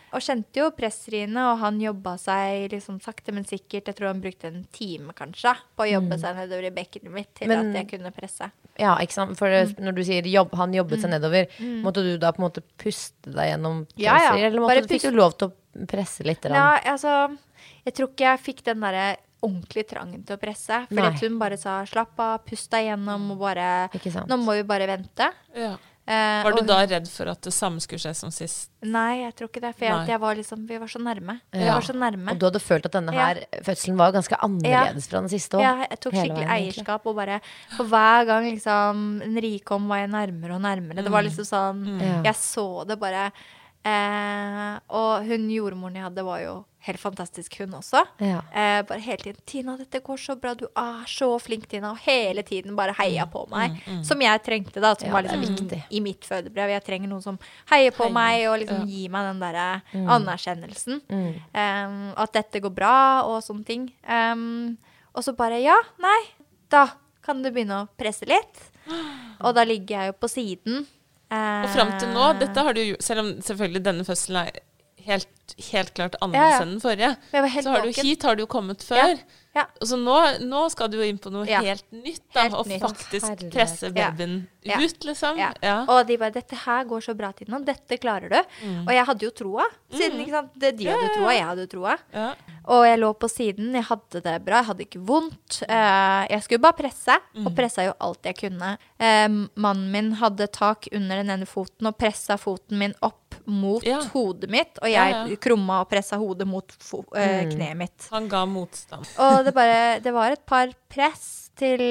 Og kjente jo pressriene, og han jobba seg liksom sakte, men sikkert. Jeg tror han brukte en time kanskje på å jobbe seg nedover i bekkenet mitt til Men- at jeg kunne presse. Ja, ikke sant? For Mm. når du sier jobb, han jobbet seg nedover, måtte du da på en måte puste deg gjennom Ja, ja. presser, eller måtte, fikk du lov til å presse litt? Ja, altså Jeg tror ikke jeg fikk den derre ordentlig trangen til å presse. Fordi hun bare sa 'slapp av, pust deg gjennom', og bare Ikke sant. Nå må vi bare vente. Ja. Eh, Var du og- da redd for at det samme skulle skje som sist? Nei, jeg tror ikke det. For jeg, jeg var liksom, vi var så nærme. Vi Ja. var så nærme. Og du hadde følt at denne her fødselen var ganske annerledes fra den siste òg? Ja, jeg tok skikkelig eierskap, og bare For hver gang liksom Enrique kom, var jeg nærmere og nærmere. Det var liksom sånn mm. Jeg så det bare. Eh, og hun jordmoren jeg hadde, var jo helt fantastisk, hun også. Ja. Eh, bare hele tiden 'Tina, dette går så bra. Du er så flink, Tina.' Og hele tiden bare heia på meg. Som jeg trengte, da. Som Ja, var liksom viktig. i mitt fødebrev. Jeg trenger noen som heier på Heier. meg og liksom Ja. gir meg den derre anerkjennelsen. Um, at dette går bra, og sånne ting. Um, og så bare Ja, nei, da kan du begynne å presse litt. Og da ligger jeg jo på siden. Eh, Og fram til nå, dette har du jo Selv om selvfølgelig denne fødselen er helt, helt klart annerledes enn den forrige, så har du hit har du jo kommet før. Ja. Så nå, nå skal du jo inn på noe Ja. helt nytt, da. Helt og nytt. faktisk Herlighet. presse babyen Ja. ut, liksom. Ja. Ja. Og de bare 'Dette her går så bra, til nå. Dette klarer du.' Mm. Og jeg hadde jo troa. Siden ikke sant? De hadde troa, jeg hadde troa. Ja. Og jeg lå på siden. Jeg hadde det bra. Jeg hadde ikke vondt. Eh, jeg skulle bare presse, Mm. og pressa jo alt jeg kunne. Eh, mannen min hadde tak under den ene foten og pressa foten min opp mot Ja. hodet mitt. Og jeg Ja, ja. krumma og pressa hodet mot fo Mm. kneet mitt. Han ga motstand. Og det, bare, det var et par press til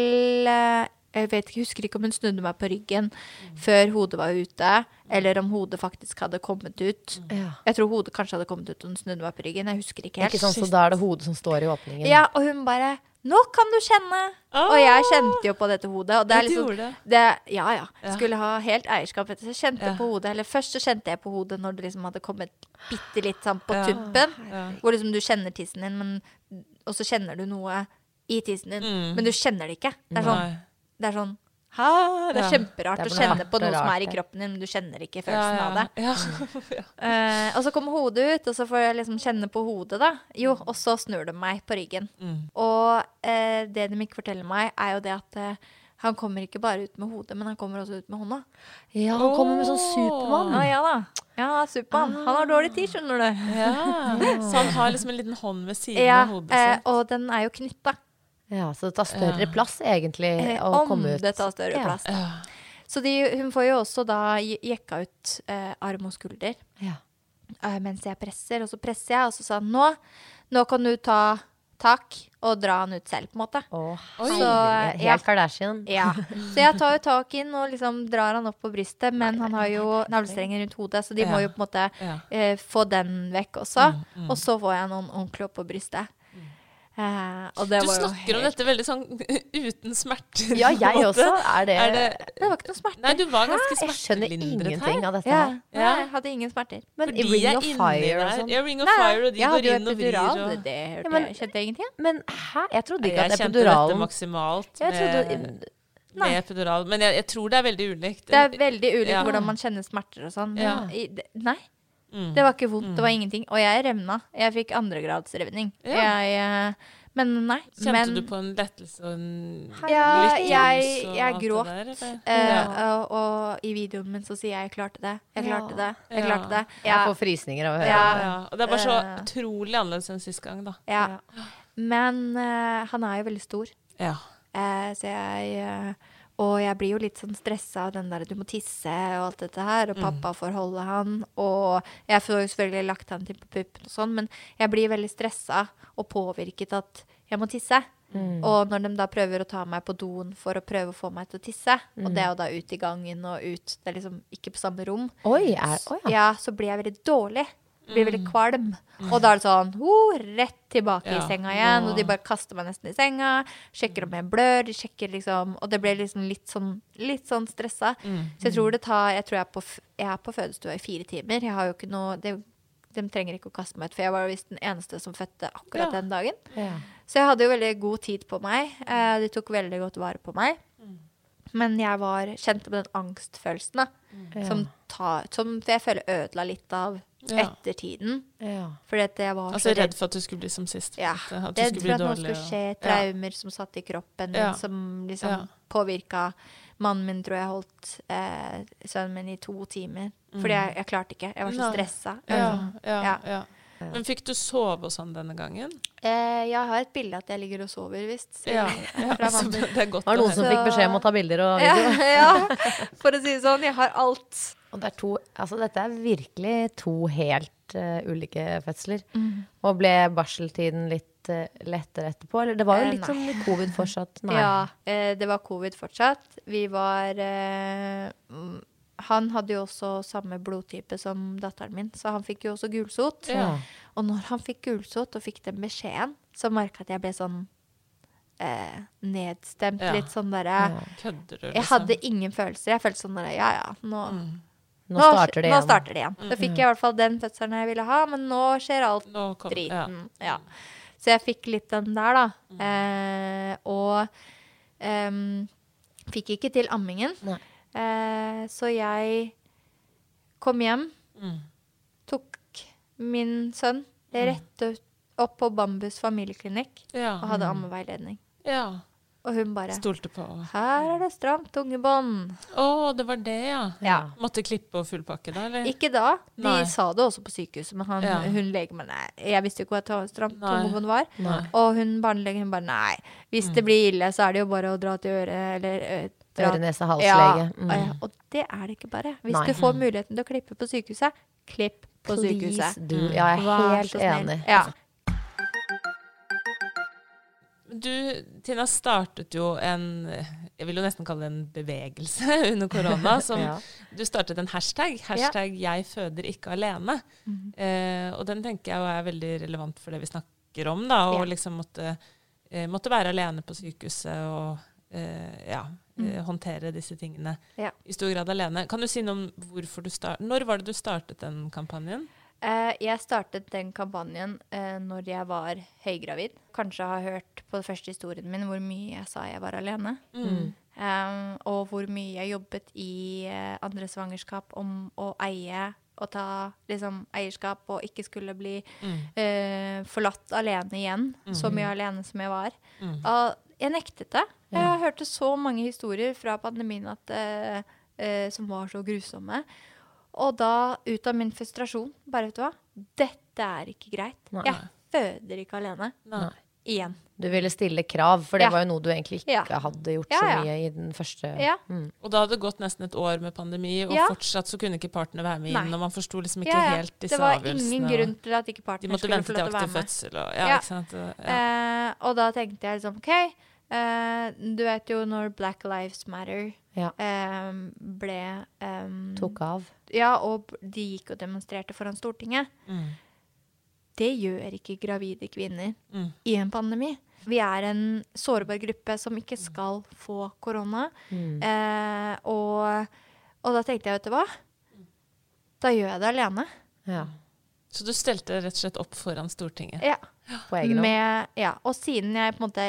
eh, Jeg vet ikke, husker ikke om hun snudde meg på ryggen før hodet var ute, eller om hodet faktisk hadde kommet ut. Ja. Jeg tror hodet kanskje hadde kommet ut og hun snudde meg på ryggen. Jeg husker ikke helt. Ikke sånn, så da er det hodet som står i åpningen. Ja, og hun bare 'Nå kan du kjenne!' Og jeg kjente jo på dette hodet. Og det er liksom det. det, Ja, ja. Ja. Skulle ha helt eierskap. Så jeg kjente Ja. på hodet. Eller først så kjente jeg på hodet når det liksom hadde kommet bitte litt sånn på Ja. tuppen. Ja. Hvor liksom du kjenner tissen din, men, og så kjenner du noe i tissen din. Mm. Men du kjenner det ikke. Det er sånn, det er sånn ha, Det er Ja. kjemperart Det er å kjenne på noe noe som er i kroppen din, men du kjenner ikke Ja, følelsen av det. ja. ja. Eh, og så kommer hodet ut, og så får jeg liksom kjenne på hodet, da. Jo, og så snur de meg på ryggen. Mm. Og uh, det de ikke forteller meg, er jo det at eh, han kommer ikke bare ut med hodet, men han kommer også ut med hånda. Ja, han kommer med sånn Supermann. Ja, ja da. Ja, Supermann. Han har dårlig tid, skjønner du. Ja. Så han har liksom en liten hånd ved siden Ja, av hodet eh, og den er jo knytta. Ja, så det tar større Ja. plass, egentlig, Eh, å om komme ut. Om det tar større Ja. plass. Da. Så de, hun får jo også da je- jekka ut eh, arm og skulder Ja. eh, mens jeg presser. Og så presser jeg, og så sa han nå, nå kan du ta tak og dra han ut selv, på en måte. Oh, Så, ja. Helt Kardashian. Ja. Så jeg tar jo tak inn og liksom drar han opp på brystet, men han har jo navlestrenger rundt hodet, så de må jo på en måte Ja. eh, få den vekk også. Mm, Og så får jeg noen ordentlig opp på brystet. Eh, og det Du var jo snakker om dette veldig sånn uten smerter. Ja, jeg måte. også. Er det, Er det Det var ikke noe smerte. Nei, du var ganske Jeg skjønner ingenting her. av dette Ja, her. nei, jeg hadde ingen smerter. Men i Fordi Ring of Fire og sånn. Ja, Ring of Nei, Fire, og de jeg går inn og vrir og Det, det hørte Ja, men- jeg. Kjente jeg ingenting? Men hæ? Jeg trodde ikke Jeg at kjente dette maksimalt Jeg trodde med, Nei. med epidural. Men jeg, jeg tror det er veldig ulikt. Det er veldig ulikt Ja. hvordan man kjenner smerter og sånn. Ja. Nei, Mm. det var ikke vondt. Det var ingenting. Og jeg revna. Jeg fikk andregradsrevning. Ja. Jeg, eh, men nei. Kjente men, du på en lettelse og en Ja, lyttelse jeg- jeg gråt. der? Eh, Ja. og, og i videoen min så sier jeg 'jeg klarte det'. Jeg klarte det. Jeg klarte det. Jeg får frysninger av å høre det. Ja, og det er bare så Eh. utrolig annerledes enn sist gang, da. Ja. Men uh, han er jo veldig stor. Ja. Eh, så jeg Og jeg blir jo litt sånn stressa av den der du må tisse og alt dette her, og pappa får holde han, og jeg får jo selvfølgelig lagt han til på puppen og sånn, men jeg blir veldig stressa og påvirket at jeg må tisse. Og når de da prøver å ta meg på doen for å prøve å få meg til å tisse, og det er jo da ut i gangen og ut, det er liksom ikke på samme rom, Oi, er, oh ja. ja, så blir jeg veldig dårlig. Blir veldig kvalm. Og da er det sånn oh, rett tilbake i senga igjen. Og de bare kaster meg nesten i senga. Sjekker om jeg blør. De sjekker liksom Og det ble liksom litt sånn, litt sånn stressa. Så jeg tror det tar Jeg tror jeg er på, jeg er på fødestua i fire timer. Jeg har jo ikke noe det, De trenger ikke å kaste meg ut, for jeg var visst den eneste som fødte akkurat Ja. den dagen. Ja. Så jeg hadde jo veldig god tid på meg. Eh, de tok veldig godt vare på meg. Men jeg var kjente på den angstfølelsen, da. Som, ta, som jeg føler ødela litt av Ja. ettertiden. Ja. Fordi at jeg var Altså så redd for at du skulle bli som sist. Ja. At Redd skulle for bli at noe skulle skje. Ja. Traumer som satt i kroppen min, Ja. som liksom Ja. påvirka Mannen min tror jeg holdt eh, sønnen min i to timer. Fordi jeg, jeg klarte ikke. Jeg var så Mm. Stressa. Ja, ja, Ja. ja. Men fikk du sove og sånn denne gangen? Eh, jeg har et bilde at jeg ligger og sover, visst. Ja, ja fra så mannen min. det er godt Var det noen som fikk beskjed om å ta bilder og Ja, video? ja, for å si det sånn. Jeg har alt. Og det er to, altså dette er virkelig to helt uh, ulike fødsler. Mm. Og ble barseltiden litt uh, lettere etterpå? Eller det var jo Eh, litt sånn covid fortsatt? Nei. Ja, eh, det var covid fortsatt. Vi var eh, Han hadde jo også samme blodtype som datteren min, så han fikk jo også gulsot. Ja. Og når han fikk gulsot og fikk den beskjeden, så merka jeg at jeg ble sånn eh, nedstemt. Ja. Litt sånn derre ja. liksom? Jeg hadde ingen følelser. Jeg følte sånn derre Ja ja, nå, Nå starter det nå igjen. starter det igjen. Da fikk jeg i hvert fall den fødselen jeg ville ha, men nå skjer alt Nå kom, driten. Ja. Så jeg fikk litt den der, da. Eh, og um, fikk ikke til ammingen. Nei. Eh, så jeg kom hjem, Mm. tok min sønn rett opp på Bambus familieklinikk Ja. og hadde ammeveiledning. ja. Og hun bare Stolte på Her er det stramt tungebånd. Å, det var det, ja. Ja. Måtte klippe og fullpakke da, eller? Ikke da. De Nei. sa det også på sykehuset, men han, Ja. hun nei. Jeg visste jo ikke hva stramt tungebånd var. Nei. Og hun barnelegen hun bare nei. Hvis Mm. det blir ille, så er det jo bare å dra til øret eller ø, dra- Øre, nese, halslege. Ja, Mm. ja, og det er det ikke bare. Hvis Nei. du får muligheten til å klippe på sykehuset, klipp på Please sykehuset. Du. Ja, jeg er Vær helt enig. Ja. Du, Tina, startet jo en Jeg vil jo nesten kalle det en bevegelse under korona. Som Ja. Du startet en hashtag. Hashtag 'jeg føder ikke alene'. Mhm. Eh, og den tenker jeg er veldig relevant for det vi snakker om. da, Og Ja. liksom måtte, eh, måtte være alene på sykehuset og eh, ja, eh, håndtere disse tingene Mm. Ja. i stor grad alene. Kan du si noe om hvorfor du start, Når var det du startet den kampanjen? Eh, jeg startet den kampanjen eh, når jeg var høygravid. Kanskje har hørt på den første historien min hvor mye jeg sa jeg var alene. Mm. Um, og hvor mye jeg jobbet i eh, andre svangerskap om å eie og ta liksom, eierskap og ikke skulle bli Mm. eh, forlatt alene igjen. Så mye alene som jeg var. Mm. Og jeg nektet det. Jeg hørte så mange historier fra pandemien at, eh, eh, som var så grusomme. Og da, ut av min frustrasjon, bare vet du hva, dette er ikke greit. Nei. Jeg føder ikke alene. Nei. Igjen. Du ville stille krav, for det Ja. var jo noe du egentlig ikke Ja. hadde gjort Ja, så mye i den første Ja. Mm. Og da hadde det gått nesten et år med pandemi, og Ja. fortsatt så kunne ikke partene være med inn. Nei. Og man forsto liksom ikke Ja, ja. helt disse Det var ingen grunn til at ikke partene skulle få lov til å være med. fødsel og Ja, Ja. ikke sant. Og, ja. Eh, og da tenkte jeg liksom OK, eh, du vet jo når Black Lives Matter Ja. um, ble um, Tok av. Ja, og de gikk og demonstrerte foran Stortinget. Mm. Det gjør ikke gravide kvinner Mm. i en pandemi. Vi er en sårbar gruppe som ikke skal få korona. Mm. Uh, og, og da tenkte jeg, vet du hva? Da gjør jeg det alene. Ja. Så du stelte rett og slett opp foran Stortinget? Ja. På egen hånd. Med, ja. Og siden jeg på en måte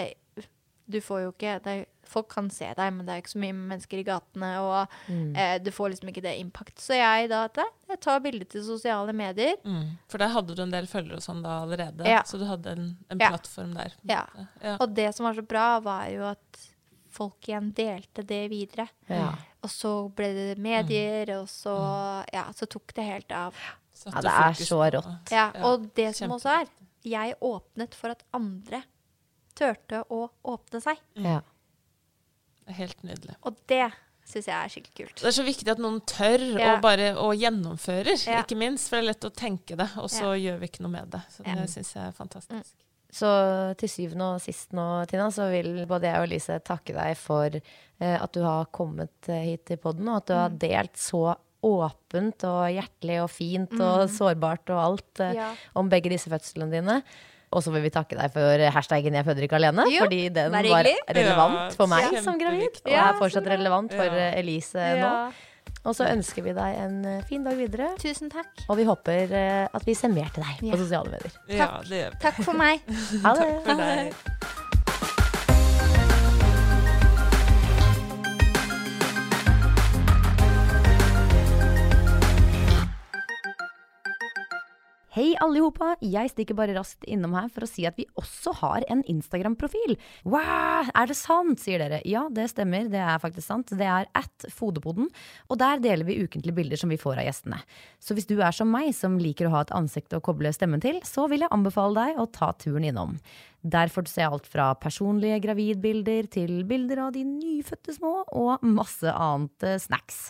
Du får jo ikke det, er- Folk kan se deg, men det er ikke så mye mennesker i gatene, og Mm. eh, du får liksom ikke det impact. Så jeg da jeg tar bilder til sosiale medier. Mm. For der hadde du en del følgere og sånn da allerede, Ja. så du hadde en, en Ja. plattform der. Ja. ja. Og det som var så bra, var jo at folk igjen delte det videre. Ja. Og så ble det medier, og så, ja, så tok det helt av. Ja, det er så rått. Og det som også er, jeg åpnet for at andre turte å åpne seg. Ja. Er helt nydelig. Og det syns jeg er skikkelig kult. Det er så viktig at noen tør Ja. og bare og gjennomfører, Ja. ikke minst. For det er lett å tenke det, og så gjør vi ikke noe med det. Så det Ja. syns jeg er fantastisk. Så til syvende og sist nå, Tina, så vil både jeg og Elise takke deg for eh, at du har kommet eh, hit til podden, og at du har delt så åpent og hjertelig og fint og sårbart og alt eh, Ja. om begge disse fødslene dine. Og så vil vi takke deg for hashtaggen 'jeg føder ikke alene', Jo, fordi den var relevant Ja, for meg som gravid, og er fortsatt relevant for Ja. eh, Elise nå. Og så ønsker vi deg en eh, fin dag videre, Tusen takk. og vi håper eh, at vi ser mer til deg Ja. på sosiale medier. Ja, det gjør vi. Takk for meg. Ha det! Hei allihopa, jeg stikker bare raskt innom her for å si at vi også har en Instagram-profil. Wow, er det sant, sier dere. Ja, det stemmer, det er faktisk sant. Det er at Fodepoden, og der deler vi ukentlige bilder som vi får av gjestene. Så hvis du er som meg, som liker å ha et ansikt å koble stemmen til, så vil jeg anbefale deg å ta turen innom. Der får du se alt fra personlige gravidbilder til bilder av de nyfødte små, og masse annet eh, snacks.